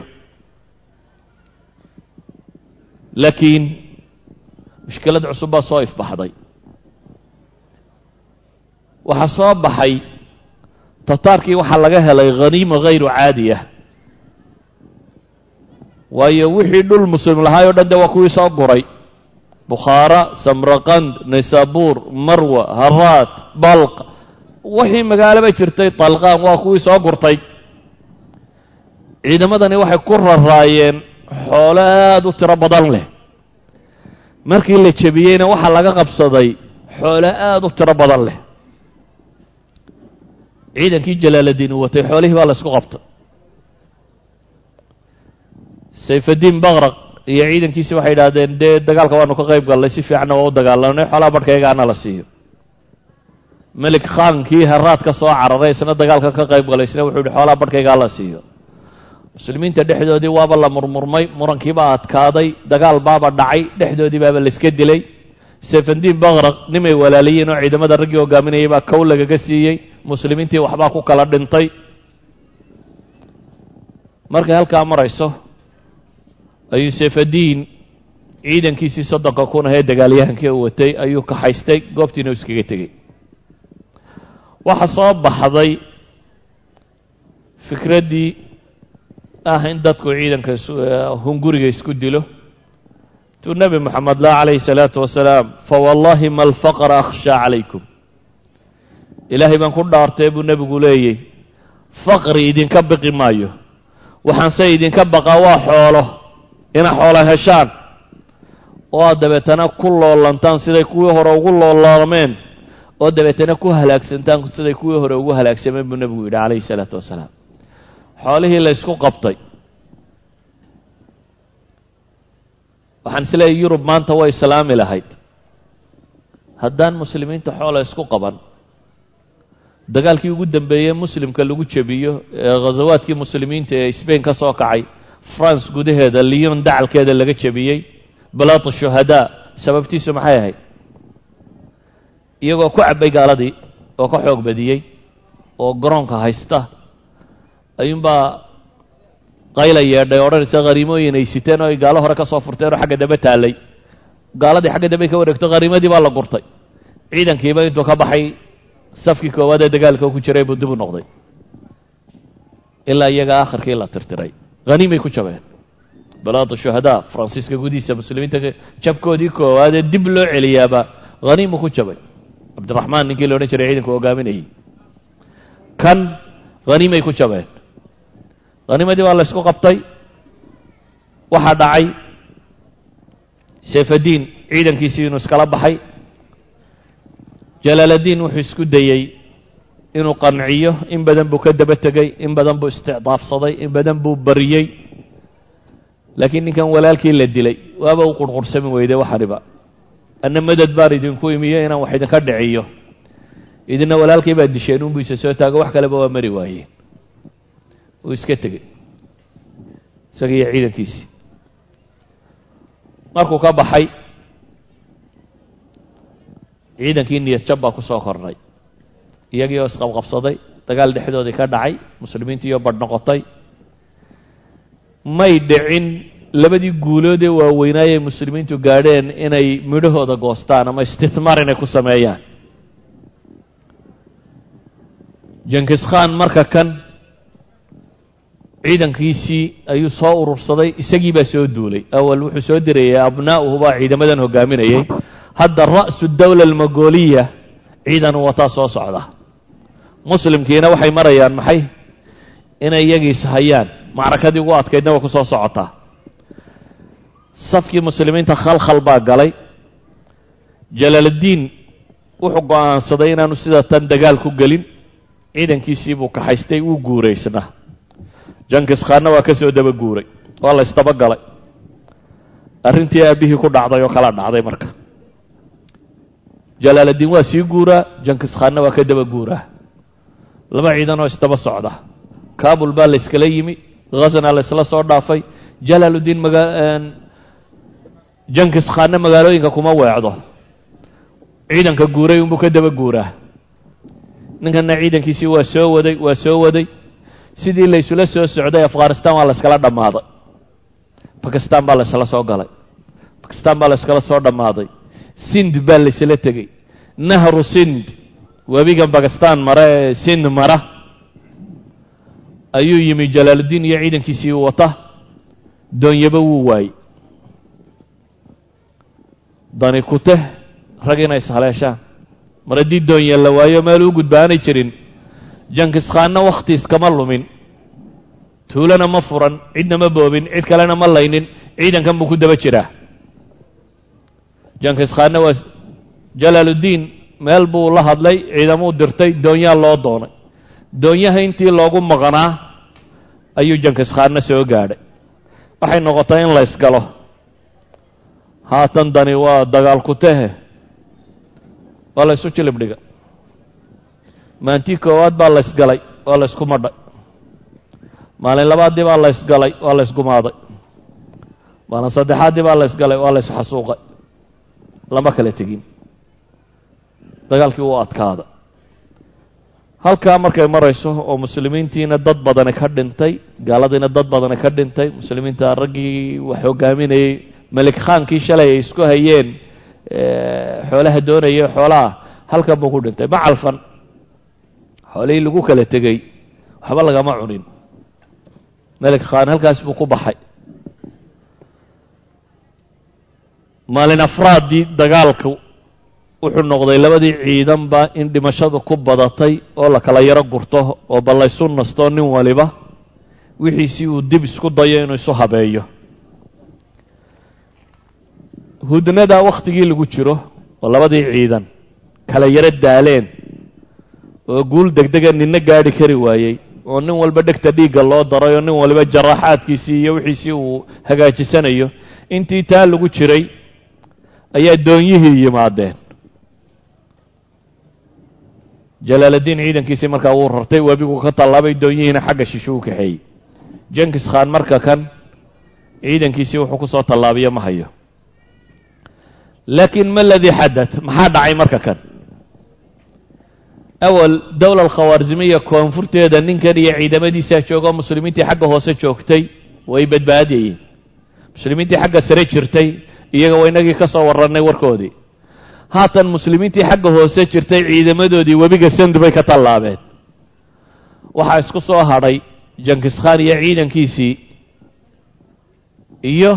Laakiin mushkilad cusub baa soo ifbaxday waxaa soo baxay. Tataarkii waxaa laga helay khaniima hayru caadiya waayo wixii dhul muslim lahaay o dhan de waa kuwii soo guray. Bukhaara samraqand naysaabuur marwa haraad balq. Wixii magaaloba jirtay talqaan waa kuwii soo gurtay. Ciidamadani waxay ku raraayeen xoolo aada u tiro badan leh. Markii la jebiyeyna waxaa laga qabsaday xoolo aada u tiro badan leh ciidankii jalaaladiin uu watay xoolihii baa la qabtay. Sayfadiin bakraq iyo ciidankiisi waxay idhaahdeen dee dagaalka waanu ka qayb gallay si fiicanna waa u dagaalanay xoolaha barhkaygaana la siiyo. Melik khaankii haraad ka soo cararay isna dagaalka ka qayb galay isna wuxuu yihi xoolaha barhkaygaa la siiyo. Muslimiinta dhexdoodii waaba la murmurmay murankiibaa adkaaday dagaal baaba dhacay dhexdoodii baaba layska dilay. Sayfandiin bakraq nimay walaaliyeen oo ciidamada raggii hogaaminayay baa kow lagaga siiyey muslimiintii waxbaa ku kala dhintay. Markay halkaa marayso ayuu sayfadiin ciidankiisii soddonka kun ahee dagaalyahankii u watay ayuu kaxaystay goobtiina u iskaga tegey waxaa soo baxday fikraddii ah in dadku ciidanka hunguriga isku dilo. Tuu nebi moxamed lah calayhi salaatu wasalaam fawallahi ma alfaqra akhshaa calaykum ilaahay baan ku dhaartay buu nebigu leeyey faqri idinka biqi maayo. Waxaanse idinka baqaa waa xoolo. Ina xoolo heshaan. Oo aad dabeetana ku loolantaan siday kuwii hore ugu loolaalameen oo dabeetana ku halaagsantaan siday kuwii hore ugu halaagsameen buu nebigu yidhi calayhi salaatu wasalaam. Xoolihii la ysku qabtay. Waxaan isleeyahy yurub maanta way islaami lahayd. Haddaan muslimiinta xoola isku qaban dagaalkii ugu dambeeyey muslimka lagu jebiyo ee ghasawaadkii muslimiinta ee sbain ka soo kacay france gudaheeda lyon dacalkeeda laga jebiyey balaat shuhadaa sababtiisu maxay ahayd? Iyagoo ku cabbay gaaladii oo ka xoog badiyey oo garoonka haysta ayuunbaa qayla yeedhay odhanaysa khariimooyin ay siteen oo ay gaalo hore ka soo furteen oo xagga dambe taallay. Gaaladii xagga dambe ka wareegto khariimadii baa la gurtay. Ciidankiiba intuu ka baxay safkii koowaad ee dagaalka ku jiray buu dib u noqday. Ilaa iyaga akhirkii la tirtiray. Haniimay ku jabeen. Balaada shuhadaa faransiiska gudihiisa muslimiinta jabkoodii koowaad ee dib loo celiyaaba haniimu ku jabay. Cabdiraxmaan ninkii la odhan jiray ciidanka hogaaminayay. Kan haniimay ku jabeen. Haniimadii baa la ysku qabtay. Waxaa dhacay. Sayfadiin ciidankiisii inuu iskala baxay jalaaladiin wuxuu isku dayey inuu qanciyo in badan buu ka daba tegey in badan buu isticdaafsaday in badan buu bariyey. Laakiin ninkan walaalkii la dilay waaba u qurqursami weyday waxaniba anna madad baan idinku imiyo inaan wax idinka dhiciyo. Idina walaalkii baa disheen unbuu isa soo taago wax kaleba waa mari waayeen uu iska tegey isaga iyo ciidankiisii markuu ka baxay ciidankii niyad jab baa ku soo kornay. Iyagii oo isqabqabsaday dagaal dhexdoodii ka dhacay muslimiintiioo badh noqotay. May dhicin labadii guuloodee waaweynaayay muslimiintu gaadheen inay midhahooda goostaan ama istihmaar inay ku sameeyaan. Jenkis khan marka kan ciidankiisii ayuu soo urursaday isagii baa soo duulay. Awal wuxuu soo dirayay abnaa'uhu baa ciidamadan hogaaminayay hadda ra'su dawla almagoliya ciidan wataa soo socda. Muslimkiina waxay marayaan maxay? Inay iyagiis hayaan. Macrakadii ugu adkaydna way ku socotaa. Safkii muslimiinta khalkhal baa galay. Jalaaladiin wuxuu go'aansaday inaanu sida tan dagaal ku gelin. Ciidankiisii buu kaxaystay wuu guuraysna jankis khaanna waa ka soo daba guuray waa la ysdaba galay. Arrintii aabbihii ku dhacday oo kala dhacday marka jalaaladiin waa sii guuraa jankis khaanna waa ka daba guuraa. Laba ciidan oo isdaba socda. Kabul baa la yskala yimi khasna la ysla soo dhaafay. Jalaaludiin maga jankis khaanna magaalooyinka kuma weecdo. Ciidanka guuray unbuu ka daba guuraa. Ninkanna ciidankiisii waa soo waday waa soo waday. Sidii la ysula soo socday afghanistan waa la yskala dhammaaday bakistan baa la ysla soo galay. Bakistan baa la yskala soo dhammaaday sind baa la ysla tegey. Nahru sind. Webigan bakistan mara ee sind mara. Ayuu yimi jalaaludiin iyo ciidankiisii wata doonyaba wuu waayey. Dani kuteh rag inay ishaleeshaan mar haddii doonye la waayo meel u gudbaanay jirin. Jankis khaanna wakhti iskama lumin. Tuulana ma furan cidna ma boobin cid kalena ma laynin. Ciidankan buu ku daba jiraa jankis khaanna waa jalaaludiin meel buu la hadlay ciidamuu dirtay doonyaa loo doonay. Doonyaha intii loogu maqnaa ayuu jankis khaanna soo gaadhay. Waxay noqotay in la ysgalo haatan dani waa dagaal ku tahe waa la ysu jilib dhiga. Maantii koowaad baa la ysgalay waa la ysku madhay. Maalin labaaddii baa la ysgalay waa la ysgumaaday maalin saddexaaddii baa la ysgalay waa la ysxasuuqay lama kala tegin. Dagaalkii wuu adkaada. Halkaa markay marayso oo muslimiintiina dad badani ka dhintay gaaladiina dad badani ka dhintay muslimiinta raggii wax hogaaminayey melik khaankii shalay ay isku hayeen xoolaha doonaya xoolaha halkan buu ku dhintay. Ma calfan. Xoolihii lagu kala tegey waxba lagama cunin. Melik khaan halkaas buu ku baxay maalin afraaddii dagaalka wuxuu noqday labadii ciidanba in dhimashadu ku badatay oo la kala yaro gurto oo ballaysu nasto nin waliba wixiisii uu dib isku dayo inuu isu habeeyo. Hudnada wakhtigii lagu jiro oo labadii ciidan kala yaro daaleen oo guul degdega ninna gaadhi kari waayey oo nin walba dhegta dhiigga loo daray oo nin waliba jaraaxaadkiisii iyo wixiisii uu hagaajisanayo intii taa lagu jiray ayaa doonyihii yimaadeen. Jalaaladiin ciidankiisii markaa wuu rartay webigu ka tallaabay doonyihiina xagga shisho u kaxeeyey jenkis khaan marka kan ciidankiisii wuxuu ku soo tallaabiyo ma hayo. Laakiin ma ladii xadad maxaa dhacay marka kan? Awal dowla alkhawaarzimiya koonfurteeda ninkan iyo ciidamadiisaa joogo muslimiintii xagga hoose joogtay way badbaadayeen muslimiintii xagga sare jirtay iyaga waa inagii ka soo warrannay warkoodii. Haatan muslimiintii xagga hoose jirtay ciidamadoodii webiga sand bay ka tallaabeen. Waxaa isku soo hadhay jankis khaan iyo ciidankiisii iyo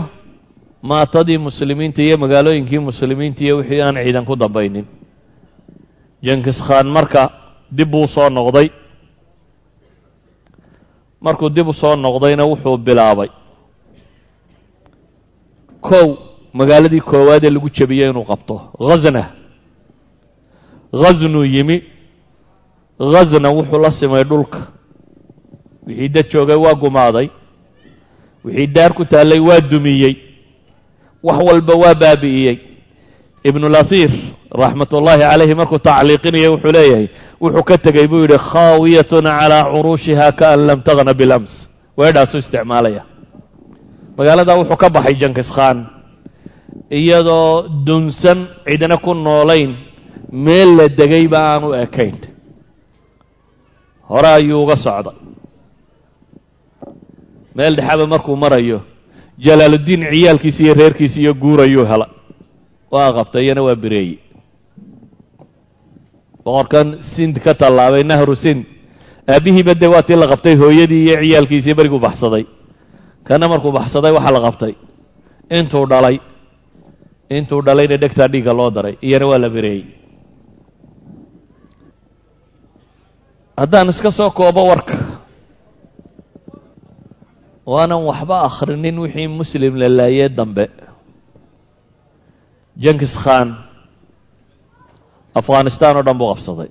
maatadii muslimiinta iyo magaalooyinkii muslimiinta iyo wixii aan ciidan ku dambaynin. Jenkis khan marka dib buu soo noqday. Markuu dib u soo noqdayna wuxuu bilaabay. Kow magaaladii koowaad ee lagu jebiyey inuu qabto. Ghazna. Ghaznuu yimi. Ghazna wuxuu la simay dhulka. Wixii dad joogay waa gumaaday. Wixii daar ku taallay waa dumiyey. Wax walba waa baabi'iyey ibnulahir raxmat ullaahi calayhi markuu tacliiqinaya wuxuu leeyahay wuxuu ka tegey buu yidhi khaawiyatun calaa curuushiha kaan lam tagna bilams weedhaasuu isticmaalaya. Magaaladaa wuxuu ka baxay jankis khan iyadoo dunsan cidna ku noolayn meel la degayba aanu ekayn. Hore ayuu uga socday meel dhexaba markuu marayo jalaaluddiin ciyaalkiisi iyo reerkiisi iyo guurayuu hela waa qabtay iyana waa bireeye boqorkan sind ka tallaabay nahru sind. Aabbihiiba dee waa tii la qabtay hooyadii iyo ciyaalkiisii beriguu baxsaday. Kana markuu baxsaday waxaa la qabtay. Intuu dhalay intuu dhalayna dhegtaa dhiigga loo daray iyana waa la bireeyey. Haddaan iska soo koobo warka waanan waxba akhrinin wixii muslim la laayee dambe. Jenkis khan afghanistan oo dhan buu qabsaday.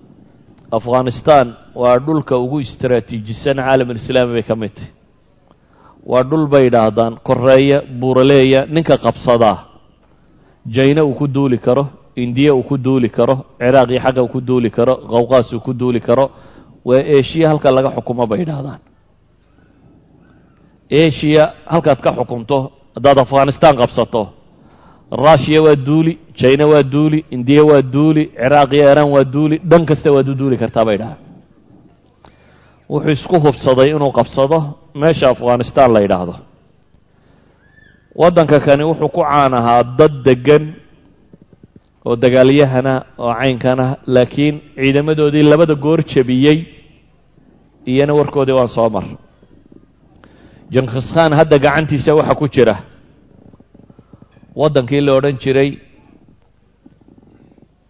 Afghanistan waa dhulka ugu istaraatiijisan caalamulislaami bay ka mid tahy waa dhul bay yidhaahdaan koreeya buuraleeya ninka qabsadaa jayna uu ku duuli karo indiya uu ku duuli karo ciraaq iyo xagga uu ku duuli karo qawqaas uu ku duuli karo waa eshiya halka laga xukumo bay yidhaahdaan. Eshiya halkaad ka xukunto haddaad afghanistan qabsato rushiya waa duuli jina waa duuli indiya waa duuli ciraaq iyo iran waa duuli dhan kasta waad u duuli kartaa bay dhahaan wuxuu isku hubsaday inuu qabsado meesha afghanistan la yidhaahdo waddanka kani wuxuu ku caan ahaa dad deggan oo dagaalyahana oo caynkana laakiin ciidamadoodii labada goor jebiyey iyana warkoodii waan soo mar. Jenkis khan hadda gacantiisa waxaa ku jira. Waddankii la odhan jiray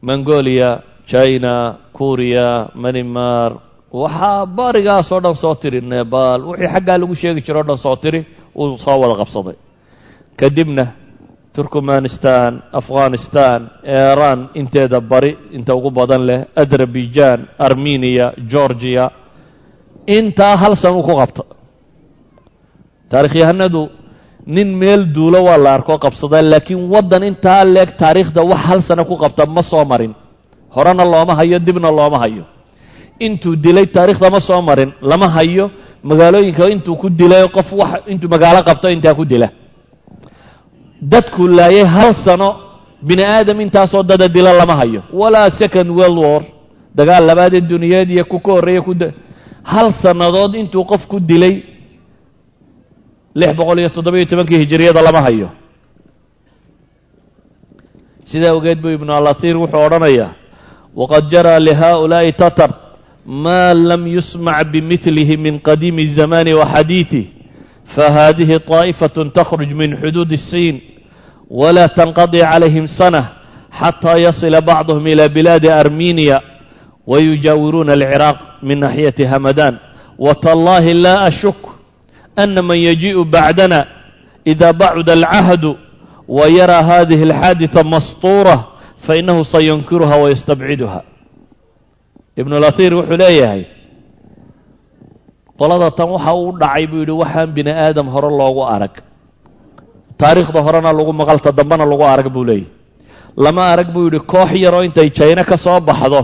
mongolia china kuriya manimar waxaa barigaas oo dhan soo tiri nebal wixii xaggaa lagu sheegi jiro o dhan soo tiri uu soo wada qabsaday kadibna turkmanistan afghanistan iran inteeda bari inta ugu badan leh azerbaijan armeniya georgiya intaa hal san uu ku qabta. Taarikhyahanadu nin meel duulo waa la arko qabsada laakiin waddan intaa leeg taariikhda wax hal sano ku qabta ma soo marin. Horena looma hayo dibna looma hayo. Intuu dilay taarikhda ma soo marin lama hayo. Magaalooyinka intuu ku dilay qof wax intuu magaalo qabto intaa ku dila dadku laayay hal sano bini aadam intaasoo dada dilo lama hayo. Walaa second world war dagaal labaadee duniyeed iyo ku ka horreeya ku hal sannadood intuu qof ku dilay lix boqol iyo toddobiyo tobankii hijiriyada lama hayo. Sidaa ogeed buu ibnu alathiir wuxuu odhanayaa waqad jaraa lihaa'ulaa'i tatar maa lam yusmac bimilihi min qadiimi zamani wa xadiiثih fahadihi طaaئfaة takhruج min xuduud الsiin wla tanqadي calayhim sanة xatى yasila bacduhm ilى bilaadi armeniya wayujaawiruuna alciraaq min naxyati hamadan wtallahi la ashuk ana man yajiءu bacdana إida bacda alcahdu wayara hadihi اlxaadiثa masطuura fainahu sayunkiruha wayastabciduha ibn اlathir wuxuu leeyahay qolada tan waxa uu dhacay buu yidhi waxaan bini aadam hore loogu arag. Taariikhda horena lagu maqalta dambena lagu arag buu leeyahy lama arag buu yidhi koox yaroo intay jayno ka soo baxdo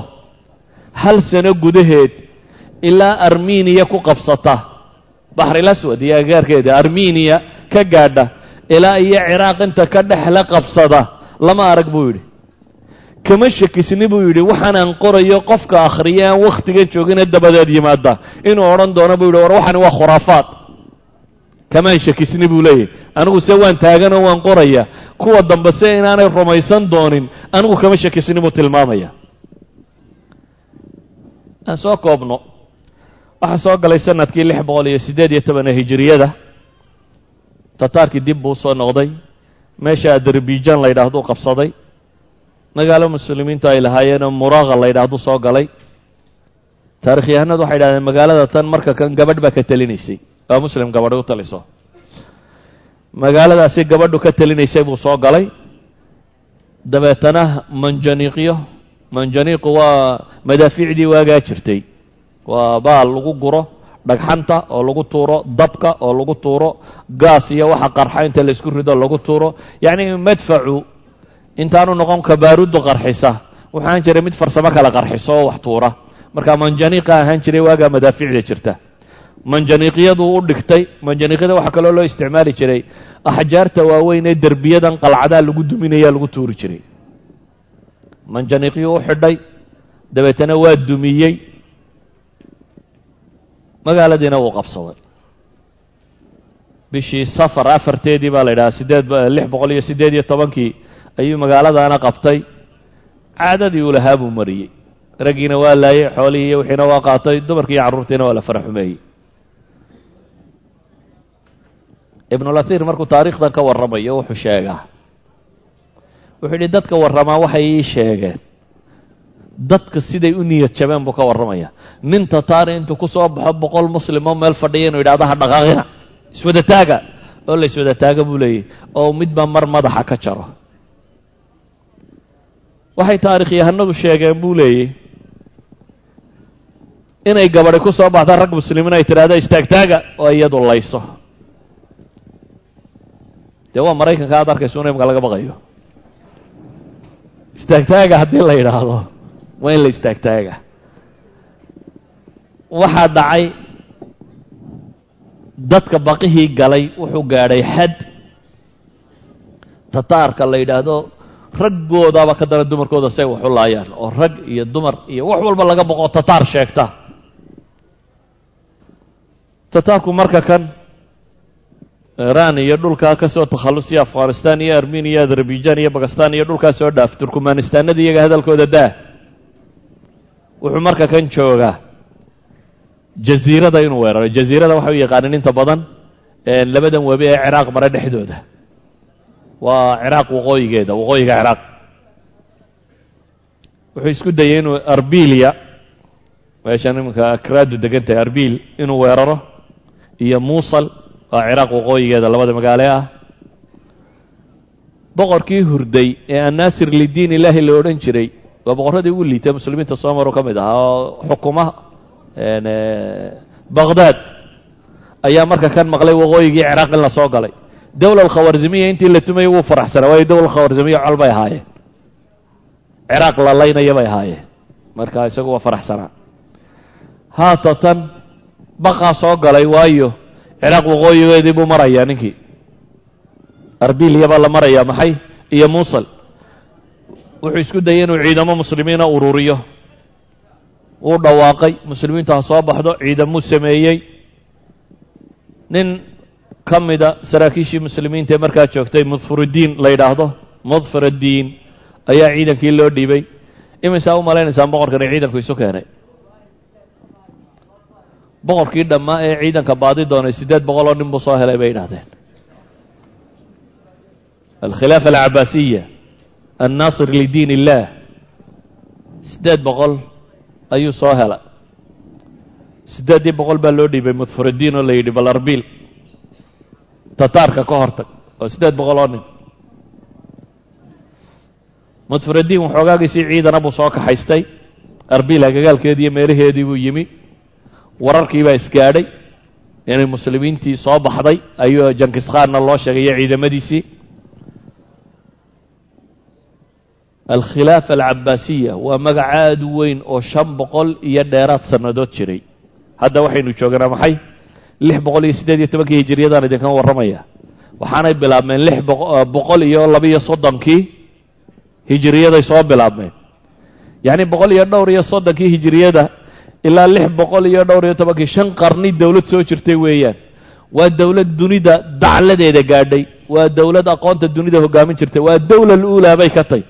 hal sano gudaheed ilaa armeniya ku qabsata. Baxril aswad iyo agaarkeeda armeniya ka gaadha ilaa iyo ciraaq inta ka dhexla qabsada. Lama arag buu yidhi kama shakisni buu yidhi waxaanaan qorayo qofka akhriya aan wakhtigan joogina dabadeed yimaada inuu odhan doono buu yidhi war waxani waa khuraafaad. Kamaan shakisni buu leeyahy anigu se waan taaganoo waan qoraya kuwa dambe se inaanay rumaysan doonin anigu kama shakisni buu tilmaamaya. Aan soo koobno waxaa soo galay sannadkii lix boqol iyo siddeed iyo tobana hijiriyada tataarkii dib buu soo noqday. Meesha azerbaijan la yidhaahduu qabsaday magaalo muslimiintu ay lahaayeenoo muraaqa la yidhaahdu soo galay. Taarikhyahanadu waxay yidhahdeen magaalada tan marka kan gabadh baa ka telinaysay. Waa muslim gabadhi u taliso. Magaaladaasi gabadhu ka telinaysay buu soo galay. Dabeetana manjaniiqyo manjaniiqu waa madaafiicdii waagaa jirtay. Waa baal lagu guro dhagxanta oo lagu tuuro dabka oo lagu tuuro gaas iyo waxa qarxa inta laysku rido lagu tuuro. Yacni madfacu intaanu noqon kabaarudu qarxisa. Wuxuu ahaan jiray mid farsamo kale qarxiso oo wax tuura. Marka manjaniiqa ahaan jiray waagaa madaafiicda jirta. Manjaniiqyaduu u dhigtay manjaniiqyada waxaa kaloo loo isticmaali jiray axjaarta waaweyn ee derbiyadan qalcadaa lagu duminaya lagu tuuri jiray. Manjaniiqyuu u xidhay dabeetana waa dumiyey. Magaaladiina wuu qabsaday. Bishii safar afarteedii baa la yidhaha sideed lix boqol iyo siddeed iyo tobankii ayuu magaaladaana qabtay. Caadadii uu lahaa buu mariyey. Raggiina waa laayey xoolihii iyo wixiina waa qaatay dumarkii iyo carruurtiina waa la fara xumeeyey markuu taariikhdan ka warramayo wuxuu sheegaa. Wuxuu yidhi dadka warramaa waxay ii sheegeen. Dadka siday u niyad jabeen buu ka warramaya. Nin tataari intuu ku soo baxo boqol muslimoo meel fadhiya inuu yidhahdo ha dhaqaaqina iswada taaga oo la iswada taaga buu leeyahy oo midba mar madaxa ka jaro waxay taarikhyahanadu sheegeen buu leeyey inay gabadhi ku soo baxda rag muslimiin ay tidhahdo istaagtaaga oo iyadu layso. Dee waa maraykanka aad arkayso in laga baqayo. Istaagtaaga haddii la yidhaahdo waa in la istaagtaaga. Waxaa dhacay dadka baqihii galay wuxuu gaadhay xad. Tataarka la yidhaahdo raggoodaaba ka dara dumarkooda say wax u laayaan oo rag iyo dumar iyo wax walba laga boqo tataar sheegta. Tataarku marka kan iran iyo dhulkaa ka soo takhallusiya afghanistan iyo armenia iyo azerbaijan iyo bakistan iyo dhulkaa soo dhaaf turkmanistaanada iyaga hadalkooda daa. Wuxuu marka kan joogaa jaziirada inuu weeraro jaziirada waxa u yaqaanin inta badan labadan webi ee ciraaq mare dhexdooda waa ciraaq waqooyigeeda waqooyiga ciraaq. Wuxuu isku dayay inuu arbiliya meeshan iminka akraadu degan tahay arbil inuu weeraro. Iyo muusal waa ciraaq waqooyigeeda labada magaale ah. Boqorkii hurday ee annaasir lidiin ilaahi la odhan jiray waa boqorradii ugu liitay muslimiinta soomaro ka mid ahaa oo xukuma baqdaad ayaa marka kan maqlay waqooyigii ciraaq in la soo galay dowla alkhawarzimiya intii la tumayay wuu faraxsanaa waayo dowla alkhawarzimiya col bay ahaayeen. Ciraaq la laynaya bay ahaayeen. Marka isagu waa faraxsanaa. Haatatan baqaa soo galay waayo ciraaq waqooyigeedii buu marayaa ninkii. Arbiliya baa la marayaa maxay? Iyo muusal. Wuxuu isku dayay inuu ciidamo muslimiina ururiyo. Wuu dhawaaqay muslimiintu ha soo baxdo ciidamuu sameeyey. Nin ka mida saraakiishii muslimiinta ee markaa joogtay mudfuruddiin la yidhaahdo. Mudfuruddiin ayaa ciidankii loo dhiibay. Imisaa u malaynaysaan boqorkani ciidanku isu keenay? Boqorkii dhammaa ee ciidanka baadi doonay siddeed boqol oo nin buu soo helay bay yidhahdeen alkhilaafa alcabaasiya annaasir lidiin illaah siddeed boqol ayuu soo helay. Siddeeddii boqol baa loo dhiibay mudfuruddiin oo la yidhi bal arbil tataarka ka hortag. Oo siddeed boqol oo nin. Mudfuruddiin waxoogaagiisii ciidana buu soo kaxaystay. Arbil hagagaalkeedii iyo meelaheedii buu yimi. Wararkii baa isgaadhay. Inay muslimiintii soo baxday ayuu jankiskhaanna loo sheegayo ciidamadiisii. Alkhilaafa alcabaasiya waa magac aad u weyn oo shan boqol iyo dheeraad sannadood jiray. Hadda waxaynu jooganaa maxay lix boqol iyo siddeed iyo tobankii hijiriyadaan idinkan warramaya. Waxaanay bilaabmeen lix boqol iyo labiyo soddonkii hijiriyaday soo bilaabmeen. Yacni boqol iyo dhowr iyo soddonkii hijiriyada ilaa lix boqol iyo dhowr iyo tobankii shan qarni dowlad soo jirtay weeyaan. Waa dowlad dunida dacladeeda gaadhay waa dowlad aqoonta dunida hoggaamin jirtay waa dowla luulaa bay ka tay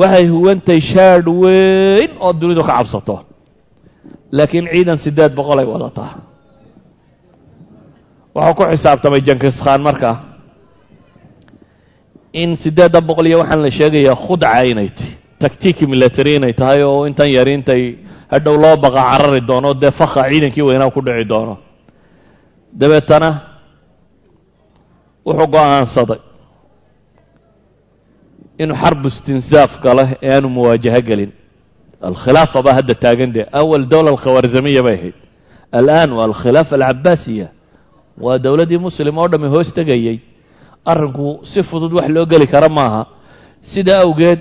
waxay huwantay shaadh weyn oo dunidu ka cabsato. Laakiin ciidan siddeed boqol ay wadataa waxuu ku xisaabtamay jankiskhaan markaa in siddeedda boqol iyo waxaan la sheegayaa khudca inay tahy tactiiki military inay tahay oo intan yari intay hadhow loo baqa carari doono dee fakha ciidankii weynaa ku dhici doono. Dabeetana wuxuu go'aansaday inuu xarbu istinsaaf galo ee aanu muwaajaho gelin. Alkhilaafa baa hadda taagan dee awal dowla alkhawarzamiya bay ahayd. Al'aan waa alkhilaafa alcabaasiya waa dowladdii muslim oo dhami hoos tegayey arrinku si fudud wax loo geli kara maaha. Sidaa awgeed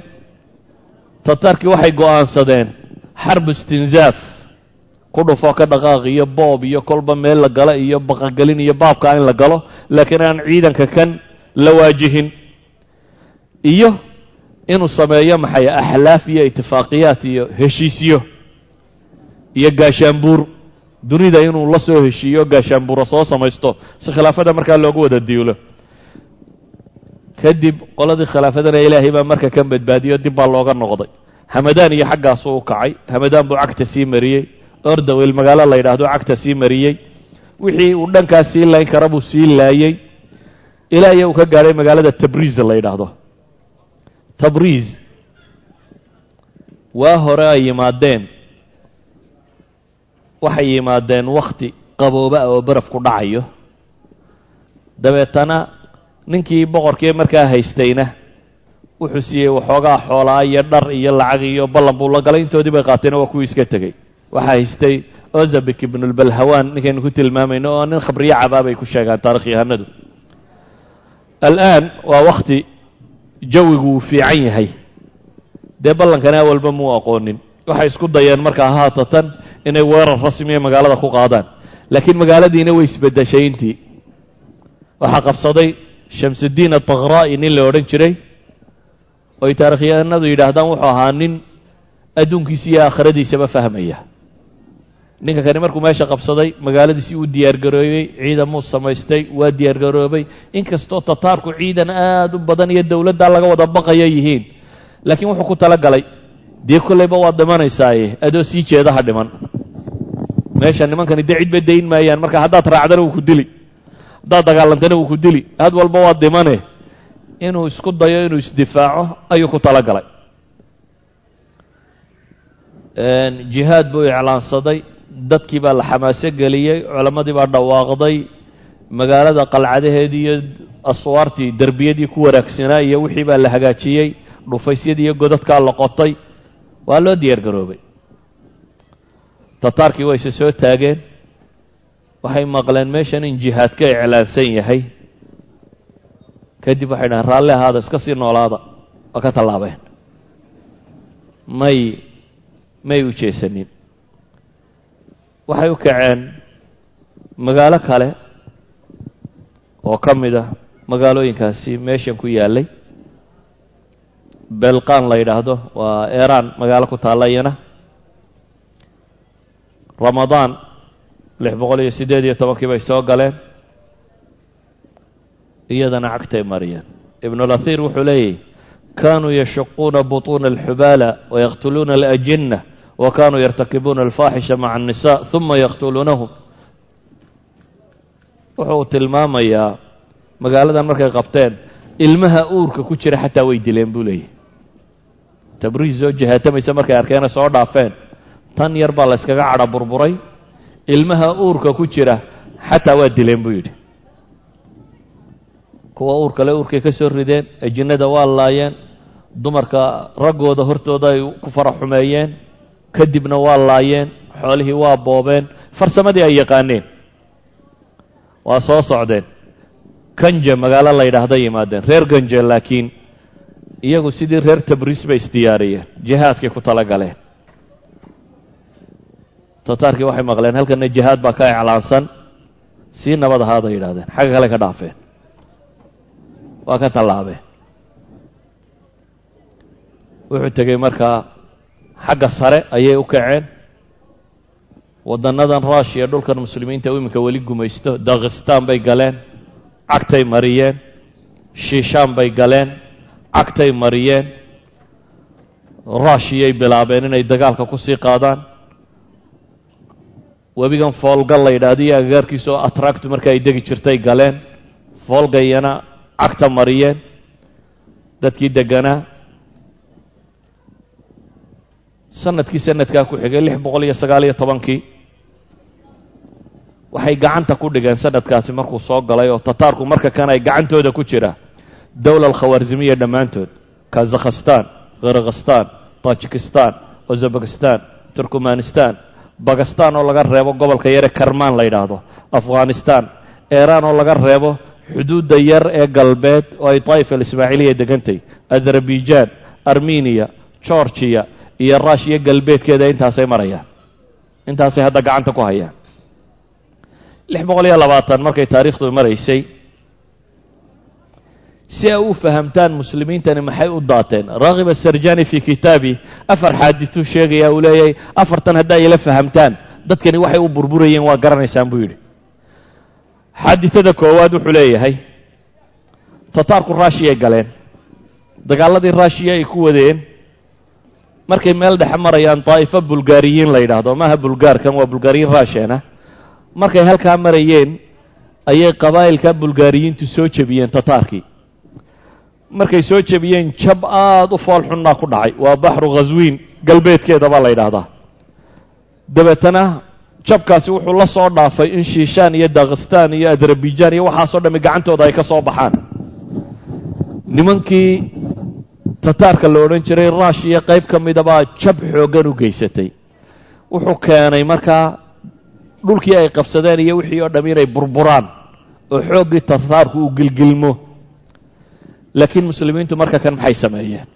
tatarkii waxay go'aansadeen xarbu istinsaaf ku dhufoo ka dhaqaaq iyo boob iyo kolba meel la galo iyo baqagelin iyo baabka in la galo laakiin aan ciidanka kan la waajihin. Iyo inuu sameeyo maxay axlaaf iyo itifaaqiyaat iyo heshiisyo iyo gaashaanbuur dunida inuu la soo heshiiyo gaashaanbuura soo samaysto si khilaafada markaa loogu wada diulo kadib qoladii khilaafadana ilaahay baa marka kan badbaadiyo dib baa looga noqday. Hamadaan iyo xaggaasuu u kacay. Hamadaan buu cagta sii mariyey. Ordawel magaalo la yidhaahdo cagta sii mariyey. Wixii uu dhankaas sii layn kara buu sii laayey. Ilaa iyo uu ka gaadhay magaalada tabriiz la yidhaahdo. Tabriiz. Waa hore ay yimaadeen waxay yimaadeen wakhti qabooba oo baraf ku dhacayo. Dabeetana ninkii boqorkii markaa haystayna wuxuu siiyey waxoogaa xoolaa iyo dhar iyo lacag iyo ballan buu la galay intoodii bay qaateen waa kuwii iska tegey. Waxaa haystay ozabik ibnulbalhawaan ninkaynu ku tilmaamayno oo nin khabriyo cabaa bay ku sheegaan taarikh yahanadu al'aan waa wakhti jawigu uu fiican yahay. Dee ballankana awalba muu aqoonin. Waxay isku dayeen markaa haatatan inay weerar rasmiya magaalada ku qaadaan. Laakiin magaaladiina way isbeddeshay intii waxaa qabsaday shamsudiin atakraa'i nin la odhan jiray oy taarikhyahanadu yidhaahdaan wuxuu ahaa nin adduunkiisa iyo aakhiradiisaba fahmaya. Ninka kani markuu meesha qabsaday magaaladiisii uu diyaargaroobey ciidamuu samaystay waa diyaargaroobay. Inkastoo tataarku ciidan aada u badan iyo dowladdaa laga wada baqaya yihiin. Laakiin wuxuu ku tala galay dee kollayba waad dhimanaysaaye adoo sii jeeda ha dhiman. Meesha nimankani dee cidba dayn maayaan. Marka haddaad raacdana wuu ku dili. Haddaad dagaalantana wuu ku dili. Had walba waad dhimane. Inuu isku dayo inuu isdifaaco ayuu ku tala galay jihaad buu iclaansaday. Dadkii baa la xamaaso geliyey. Culammadii baa dhawaaqday. Magaalada qalcadaheedii iyo aswaartii derbiyadii ku wanaagsanaa iyo wixii baa la hagaajiyey. Dhufaysyadii iyo godadkaa la qotay waa loo diyaar garoobay. Tataarkii wayse soo taageen. Waxay maqleen meeshan in jihaad ka iclaansan yahay. Kadib waxay dhahaan raalli ahaada iska sii noolaada waa ka tallaabeen. May may u jeesanin. Waxay u kaceen magaalo kale oo ka mid ah magaalooyinkaasi meeshan ku yaallay belqan la yidhaahdo waa iiraan magaalo ku taalla iyana ramadaan lix boqol iyo siddeed iyo tobankii bay soo galeen iyadana cagtay mariyeen ibnulahir wuxuu leeyahy kanuu yashuquuna buطuuna alxubaala wayaqtuluuna alajinna wa kanuu yartakibuuna alfaaxisha maca الnisa ثuma yaqtuluunahum wuxuu tilmaamayaa magaaladan markay qabteen ilmaha uurka ku jira xataa way dileen buu leeyahy tabriis soo jihaatamaysa markay arkeena soo dhaafeen. Tan yar baa la yskaga cadha burburay. Ilmaha uurka ku jira xataa waa dileen buu yidhi. Kuwa uur kale uurkay ka soo rideen ajinnada waa laayeen dumarka raggooda hortooda ay ku fara xumeeyeen kadibna waa laayeen xoolihii waa boobeen farsamadii ay yaqaaneen. Waa soo socdeen. Ganje magaalo la yidhaahda yimaadeen reer ganje laakiin iyagu sidii reer tabriis bay isdiyaariyeen jihaadkay ku tala galeen tataarkii waxay maqleen halkana jihaad baa ka iclaansan. Sii nabad ahaaday yidhahdeen xagga kale ka dhaafeen. Waa ka tallaabeen. Wuxuu tegey markaa xagga sare ayay u kaceen. Waddannadan ruushiya dhulkan muslimiinta u iminka weli gumaysto dakhistaan bay galeen cagtay mariyeen shiishaan bay galeen cagtay mariyeen ruushiyay bilaabeen inay dagaalka ku sii qaadaan. Webigan foolgal la yidhaahdo iyo agagaarkiisa oo atractu marka ay degi jirtay galeen. Foolgayana cagta mariyeen dadkii deganaa sannadkii sanadkaa ku xigay lix boqol iyo sagaal iyo tobankii. Waxay gacanta ku dhigeen sanadkaasi markuu soo galay oo tataarku marka kan ay gacantooda ku jira dowla alkhawarzimiya dhammaantood kazakhstan khirgistan tajikistan uzabekistan turkmanistan bakistan oo laga reebo gobolka yare karmaan la yidhaahdo afghanistan iiraan oo laga reebo xuduudda yar ee galbeed oo ay daa'ifa alismaaciiliya degantay azerbaijan armeniya georgiya iyo rushiya galbeedkeeda intaasay marayaan intaasay hadda gacanta ku hayaan lix boqol iyo labaatan markay taariikhdu maraysay si ay u fahamtaan muslimiintani maxay u daateen? Raakib asarjani fii kitaabi afar xaadisuu sheegaya uu leeyahay afartan haddaa ila fahamtaan dadkani waxay u burburayeen waa garanaysaan buu yidhi. Xaadisada koowaad wuxuu leeyahay tataarku rushiyay galeen. Dagaaladii rushiya ay ku wadeen markay meel dhexe marayaan daa'ifo bulgaariyiin la yidhaahdo maaha bulgaarkan waa bulgaariyiin rushiyana markay halkaa marayeen ayay qabaa'ilka bulgaariyiintu soo jebiyeen tataarkii markay soo jebiyeen jab aada u fool xunnaa ku dhacay. Waa baxru khaswiin galbeedkeeda baa la yidhaahdaa. Dabeetana jabkaasi wuxuu la soo dhaafay in shiishaan iyo dakhistaan iyo azerbaijan iyo waxaasoo dhammi gacantooda ay ka soo baxaan. Nimankii tataarka la odhan jiray rushiya qayb ka mida baa jab xooggan u geysatay. Wuxuu keenay markaa dhulkii ay qabsadeen iyo wixii oo dham inay burburaan oo xooggii tataarku uu gilgilmo laakiin muslimiintu marka kan maxay sameeyeen?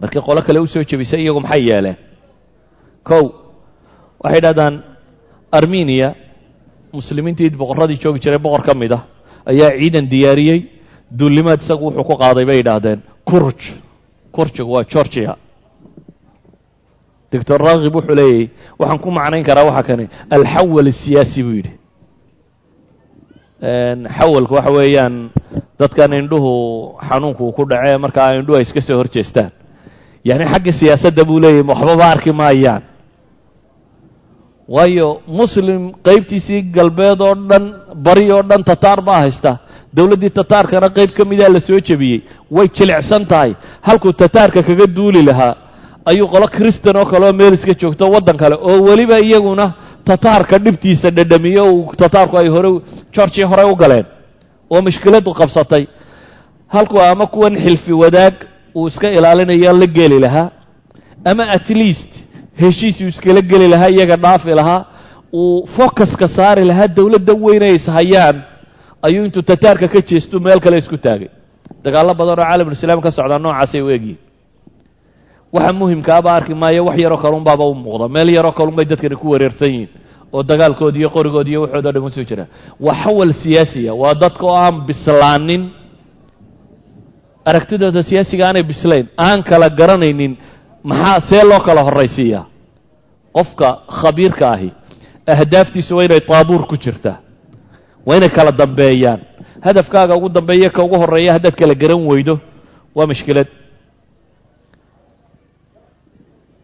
Markii qolo kale u jebisay iyagu maxay yeeleen? Kow waxay dhahdaan armeniya muslimiintii boqorradii joogi jiray boqor ka mid ah ayaa ciidan diyaariyey. Duulimaad isagu wuxuu ku qaaday bay yidhaahdeen kurj. Kurjigu waa georgia. Doctor raakib wuxuu leeyahy waxaan ku macnayn karaa waxa kani alxawal asiyaasi buu yidhi. Xawalku waxa weeyaan dadkan indhuhu xanuunku uu ku dhacee markaa indhuhu ay iska soo hor jeestaan yacni xagga siyaasadda buu leeyahy waxbaba arki maayaan. Waayo muslim qaybtiisii galbeed oo dhan bari oo dhan tataar baa haysta. Dowladdii tataarkana qayb ka midaa la soo jebiyey. Way jilicsan tahay. Halkuu tataarka kaga duuli lahaa ayuu qolo kristan oo kale oo meel iska joogto waddan kale oo weliba iyaguna tataarka dhibtiisa dhadhamiyo uu tataarku ay hore georgia hore u galeen oo mushkiladu qabsatay. Halkuu ama kuwan xilfi wadaag uu iska ilaalinayo la geli lahaa ama at least heshiisuu iskala geli lahaa iyaga dhaafi lahaa uu focuska saari lahaa dowladda weyn ay ishayaan ayuu intuu tataarka ka jeestu meel kale isku taagay. Dagaallo badan oo caalamulislaam ka socdaa noocaasay u egyihin waxa muhimkaaba arki maayo wax yaroo kalunbaaba u muuqda meel yaroo kalunbay dadkani ku wareersan yihiin oo dagaalkoodi iyo qorigoodi iyo waxoodo dhan u soo jira waa xawal siyaasiya waa dadka oo aan bislaanin. Aragtidooda siyaasiga aanay bislayn aan kala garanaynin maxaa see loo kala horraysiiyaa qofka khabiirka ahi ahdaaftiisu waa inay taabuur ku jirtaa waa inay kala dambeeyaan. Hadafkaaga ugu dambeeya ka ugu horreeya haddaad kala garan weydo waa mushkilad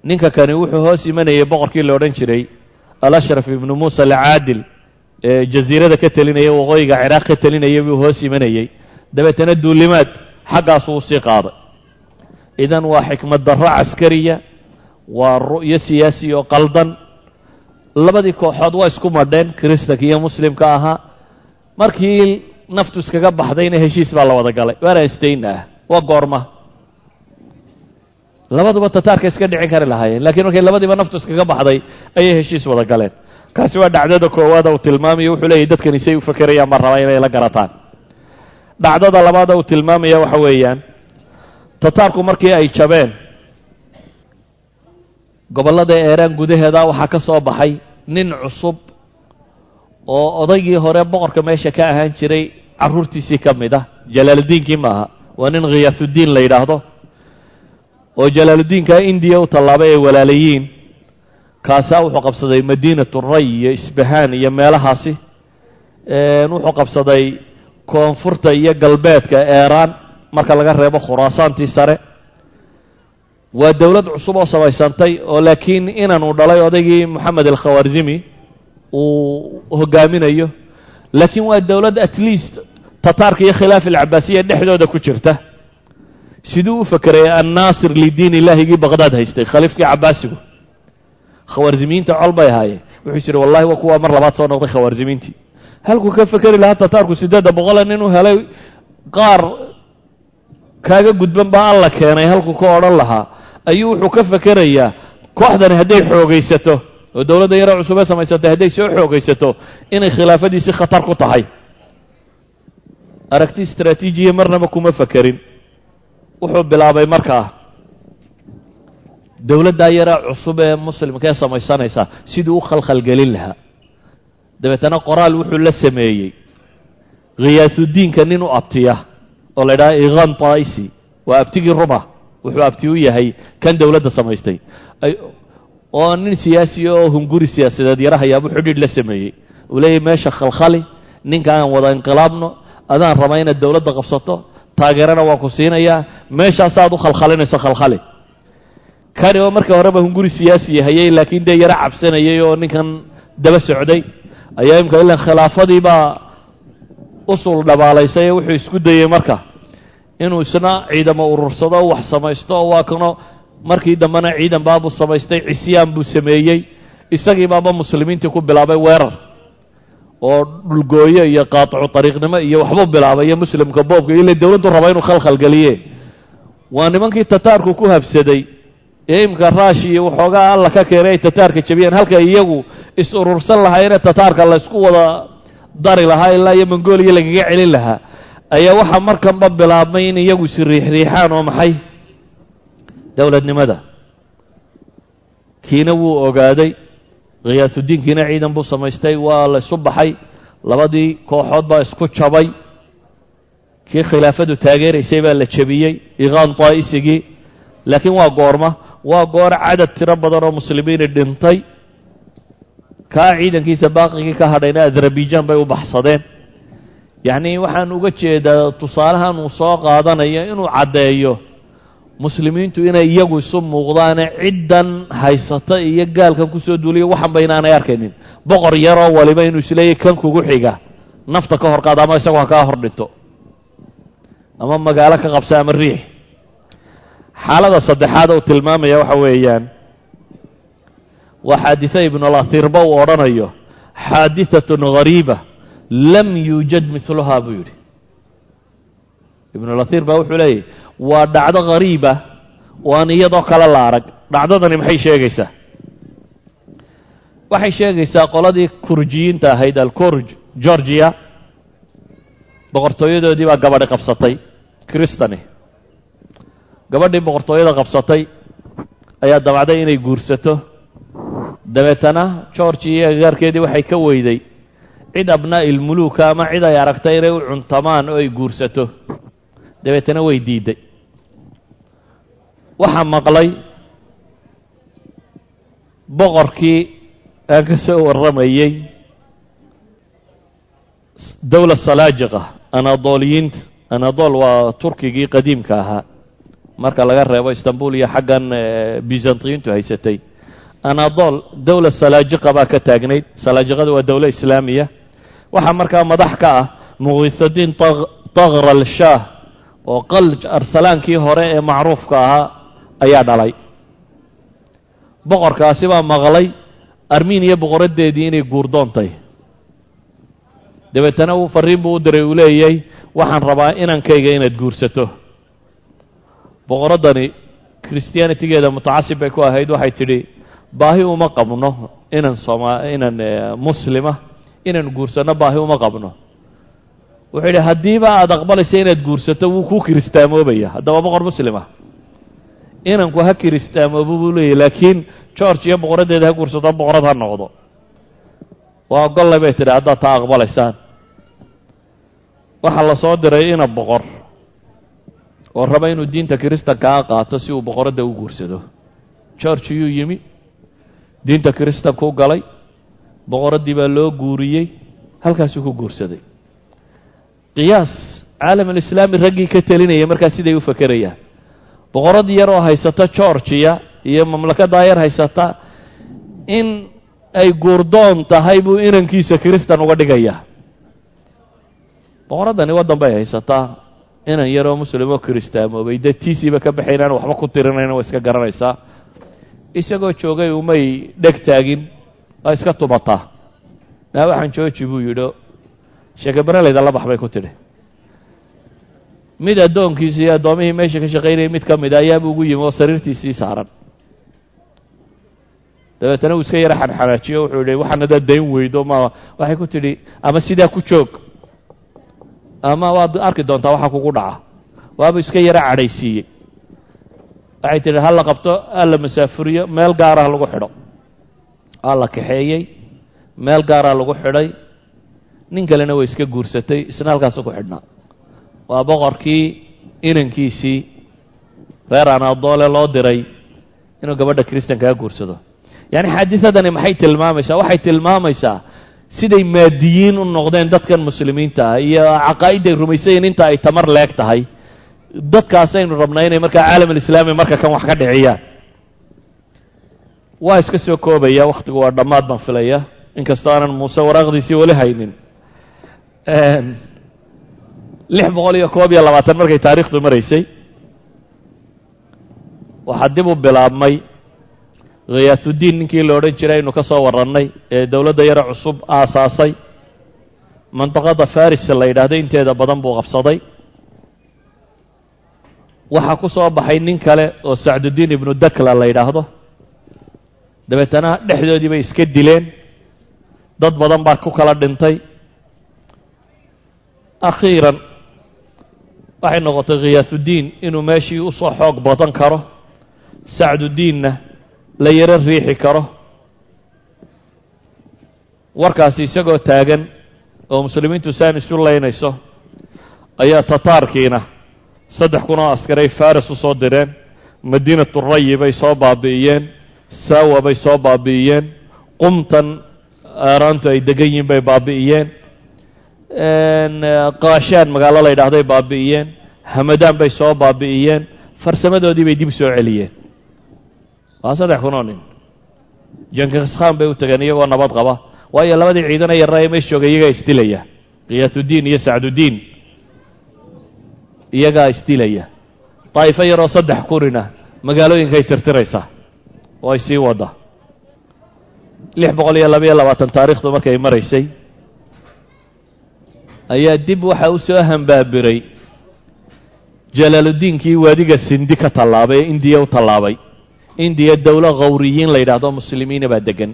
ninka kani wuxuu hoos imanayay boqorkii la odhan jiray alashraf ibnu muusa alcaadil ee jasiirada ka telinaya waqooyiga ciraaq ka telinaya buu hoos imanayey dabeetana duulimaad xaggaasuu u sii qaaday. Idan waa xikmad darro caskariya waa ru'yo siyaasi oo qaldan. Labadii kooxood waa isku madheen kiristanka iyo muslimka ahaa. Markii naftu iskaga baxdayna heshiis baa la wada galay. Waana istayna ah waa goorma labaduba tataarka iska dhicin kari lahaayeen lakiin markay labadiiba naftu iskaga baxday ayay heshiis wada galeen. Kaasi waa dhacdada koowaada uu tilmaamayo wuxuu leeyahy dadkani say u fakerayaan baan rabaa inay la garataan. Dhacdada labaada uu tilmaamaya waxa weeyaan tataarku markii ay jabeen gobollada eeraan gudaheeda waxaa ka soo baxay nin cusub oo odaygii hore boqorka meesha ka ahaan jiray carruurtiisii ka mid ah jalaaludiinkii maaha waa nin khiyaafuddiin la yidhaahdo oo jalaaludiinka indiya u tallaabay ay walaalayiin kaasaa wuxuu qabsaday madiinatu ray iyo isbahaan iyo meelahaasi. Wuxuu qabsaday koonfurta iyo galbeedka eeraan marka laga reebo khuraasaantii sare. Waa dowlad cusub oo samaysantay oo laakiin inanuu dhalay odaygii moxamed alkhawarzimi uu hogaaminayo. Laakiin waa dowlad at least tataarka iyo khilaaf alcabaasiya dhexdooda ku jirta siduu u fakeraya annaasir lidiin illaahigii baqdaad haystay khaliifkii cabaasigu khawaarzimiinta col bay ahaayeen wuxuu is wallahi waa kuwaa mar labaad soo noqday khawaarzimiintii halkuu ka fekeri lahaa tataarku siddeedda boqolan inuu helay qaar kaaga gudban baa alla keenay halkuu ka odhan lahaa ayuu wuxuu ka fekerayaa kooxdani hadday xoogaysato oo dowladda yaro cusubee samaysatay hadday soo xoogaysato inay khilaafadiisi khatar ku tahay aragti istraatiijiya marnaba kuma fekerin wuxuu bilaabay markaa dowladdaa yara cusub ee muslimka ee samaysanaysa siduu u khalkhalgelin lahaa. Dabeetana qoraal wuxuu la sameeyey. Khiyaasudiinka nin u abtiya oo la ydhaha iqan taisi waa abtigii ruma wuxuu abti u yahay kan dowladda samaystay. Oo nin siyaasi oo hunguri siyaasadeed yarahayaabuu xidhiidh la sameeyey. Uu leeyahy meesha khalkhali ninka aan wada inqilaabno adaan rabaa inaad dowladda qabsato taageerana waan ku siinayaa meeshaasaad u khalkhalinayso khalkhali. Kani oo marka horeba hunguri siyaasi hayay laakiin dee yaro cabsanayay oo ninkan daba socday. Ayaa imka ilan khilaafadii baa usul dhabaalaysay ee wuxuu isku dayey marka. Inuu isna ciidamo urursado wax samaysto oo waa kano markii dambena ciidan baabuu samaystay cisyaan buu sameeyey. Isagii baaba muslimiintii ku bilaabay weerar oo dhulgooyo iyo qaaticu ariiqnimo iyo waxbuu bilaabay iyo muslimka boobka ila dowladdu raba inuu khalkhalgeliye waa nimankii tataarku ku habsaday ee imka raashi iyo waxoogaa alla ka keenay ay tataarka jabiyeen halka iyagu is urursan lahaayene tataarka laysku wada dari lahaa ilaa iyo mongolia lagaga celin lahaa ayaa waxaa markanba bilaabmay in iyagu is riixriixaan oo maxay? Dowladnimada kiina wuu ogaaday khiyaasudiinkiina ciidan buu samaystay waa la isu baxay. Labadii kooxood baa isku jabay. Kii khilaafadu taageeraysay baa la jebiyey iqaan taa'isigii laakiin waa goorma waa goor cadad tiro badan oo muslimiini dhintay. Kaa ciidankiisa baaqigii ka hadhayna adarabijaan bay u baxsadeen. Yacnii waxaan uga jeedaa tusaalahan uu soo qaadanayo inuu caddeeyo muslimiintu inay iyagu isu muuqdaane ciddan haysata iyo gaalkan ku soo duuliya waxan ba inaanay arkaynin. Boqor yaroo waliba inuu isleeyahy kan kugu xiga. Nafta ka hor qaada ama isagu ha kaa hor dhinto. Ama magaalo ka qabsa ama riix. Xaalada saddexaad uu tilmaamaya waxa weeyaan waa xaaditha ibnulathirba uu odhanayo xaaditatun ghariiba lam yuujad miluhaa buu yidhi. Ibnulathir baa wuxuu leeyahy waa dhacdo ghariiba oo iyadoo kale la arag dhacdadani maxay sheegaysaa? Waxay sheegaysaa qoladii kurjiyiinta ahayd alkurj georgia. Boqortooyadoodii baa gabadhi qabsatay kristani. Gabadhii boqortooyada qabsatay ayaa dabacday inay guursato. Dabeetana georgi iyo agaarkeedii waxay ka weyday. Cid abnaa'i ilmuluuka ama cid ay aragtay inay u cuntamaan oo ay guursato. Dabeetana way diidday waxaa maqlay boqorkii aan ka soo warramayey dowla salaajiqa anadooliyiinta anadol waa turkigii qadiimka ahaa. Marka laga reebo istanbul iyo xaggan byzantiyiintu haysatay. Anadol dowla salaajiqa baa ka taagnayd salaajiqada waa dowlo islaamiya. Waxaa markaa madax ka ah muqiisadiin takral shaah oo qalj arsalaankii hore ee macruufka ahaa ayaa dhalay. Boqorkaasi baa maqlay armeniya boqoraddeedii inay guurdoontay dabeetana uu fariin buu u diray uu leeyay waxaan rabaa inankayga inaad guursato. Boqoraddani christianitigeeda mutacasib bay ku ahayd waxay tidhi baahi uma qabno inan sooma inan muslima inaan guursanno baahi uma qabno. Wuxuu yidhi haddiiba aada aqbalaysa inaad guursato wuu kuu kiristaamoobaya haddaba boqor muslima inanku ha kiristaamoobo buu leeyahy laakiin george iyo boqoraddeeda ha guursato boqorad ha noqdo. Waa ogollay bay tidhi haddaad taa aqbalaysaan. Waxaa la diray ina boqor oo raba inuu diinta kiristankaa qaato si uu boqoradda u guursado. George yuu yimi diinta kiristankuu galay boqoraddii baa loo guuriyey halkaasuu ku guursaday. Qiyaas caalam alislaami raggii ka telinaya markaa siday u fakerayaan boqorad yar oo haysata georgiya iyo mamlakadaa yar haysata in ay guurdoon tahay buu inankiisa kiristan uga dhigayaa boqoraddani waddan bay haysataa inan yaroo muslimoo kiristaamoobay dee tiisiiba ka baxayn aan waxba ku tirinayna waa iska garanaysaa. Isagoo joogay umay dheg taagin waa iska tumataa naa waxaan jooji buu yidhi sheekabaraleyda la bax bay ku tidhi mid addoonkiisi iyo addoomihii meesha ka shaqaynayay mid ka mida ayaaba ugu yimi oo sariirtiisii saaran. Dabeetana uu iska yara xanxanaajiyo wuxuu yidhi waxaan hadaad dayn weydo ma waxay ku tidhi ama sidaa ku joog. Ama waad arki doontaa waxa kugu dhaca. Waaba iska yara cadhaysiiyey. Waxay tidhi ha la qabto ha masaafuriyo meel gaarah lagu xidho. Waa la kaxeeyey meel gaaraa lagu xidhay. Nin kalena way iska guursatay isna halkaasu ku xidhnaa waa boqorkii inankiisii. Reer anadoole loo diray inuu gabadha kristankaa guursado. Yacni xaadisadani maxay tilmaamaysaa? Waxay tilmaamaysaa siday maadiyiin u noqdeen dadkan muslimiinta ah iyo caqaa'idday rumaysayin inta ay tamar leeg tahay. Dadkaasaynu rabnaa inay markaa caalam alislaami marka kan wax ka dhiciyaan waa iska soo koobaya wakhtigu waa dhammaad baan filaya inkastoo aanan muuse waraaqdiisii weli haynin lix boqol iyo koob iyo labaatan markay taariikhdu maraysay waxaa dib u bilaabmay khiyaatuddiin ninkii la odhan jiray aynu ka soo warrannay ee dowladda yare cusub aasaasay mandaqada faris la yidhaahdo inteeda badan buu qabsaday. Waxaa ku soo baxay nin kale oo sacduddiin ibnu dakla la yidhaahdo. Dabeetana dhexdoodii bay iska dileen. Dad badan baa ku kala dhintay. Akhiiran waxay noqotay khiyaatuddiin inuu meeshii u soo xoog badan karo sacduddiinna la yaro riixi karo. Warkaasi isagoo taagan oo muslimiintu saan isu laynayso ayaa tataarkiina saddex kun oo askaray faris u soo direen madiinatu rayi bay soo baabi'iyeen saawa bay soo baabi'iyeen qumtan aaraantu ay degan yihiin bay baabi'iyeen qaashaan magaalo la yidhaahday baabi'iyeen. Hamadaan bay soo baabi'iyeen. Farsamadoodii bay dib soo celiyeen. Waa saddex kun oo nin. Jankiskhan bay u tageen iyagoo nabad qaba. Waayo labadii ciidana yarra ee meesha joogay iyagaa isdilaya khiyaatuddiin iyo sacduddiin iyagaa isdilaya daa'ifo yaroo saddex kunina magaalooyinkay tirtiraysaa oo ay sii wadda lix boqol iyo labaiyo labaatan taariikhdu markay maraysay ayaa dib waxa u soo hambaabiray. Jalaaluddiinkii waadiga sindi ka tallaabay ee indiya u tallaabay. Indiya dowlo khawriyiin la yidhaahdo muslimiina baa degan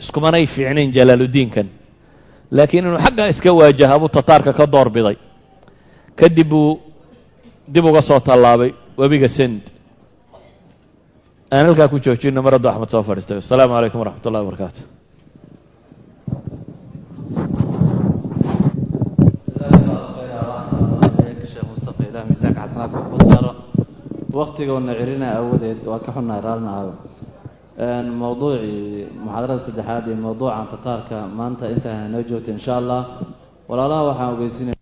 iskumanay fiicnayn jalaaluddiinkan laakiin inuu xaggan iska waajaha buu tataarka ka door biday. Kadib buu dib uga soo tallaabay webiga send aan halkaa ku joojino mar axmed soo fadhiistay. Wasalaamu calaykum waraxmat ullahi wabarakaatu waktigoona celina awadeed waa ka xunnahay raalna aago mawduucii muxaadarada saddexaad iyo mawduucan tataarka maanta intaa noo joogta insha allah. Walaalaha waxaan ogeysinaya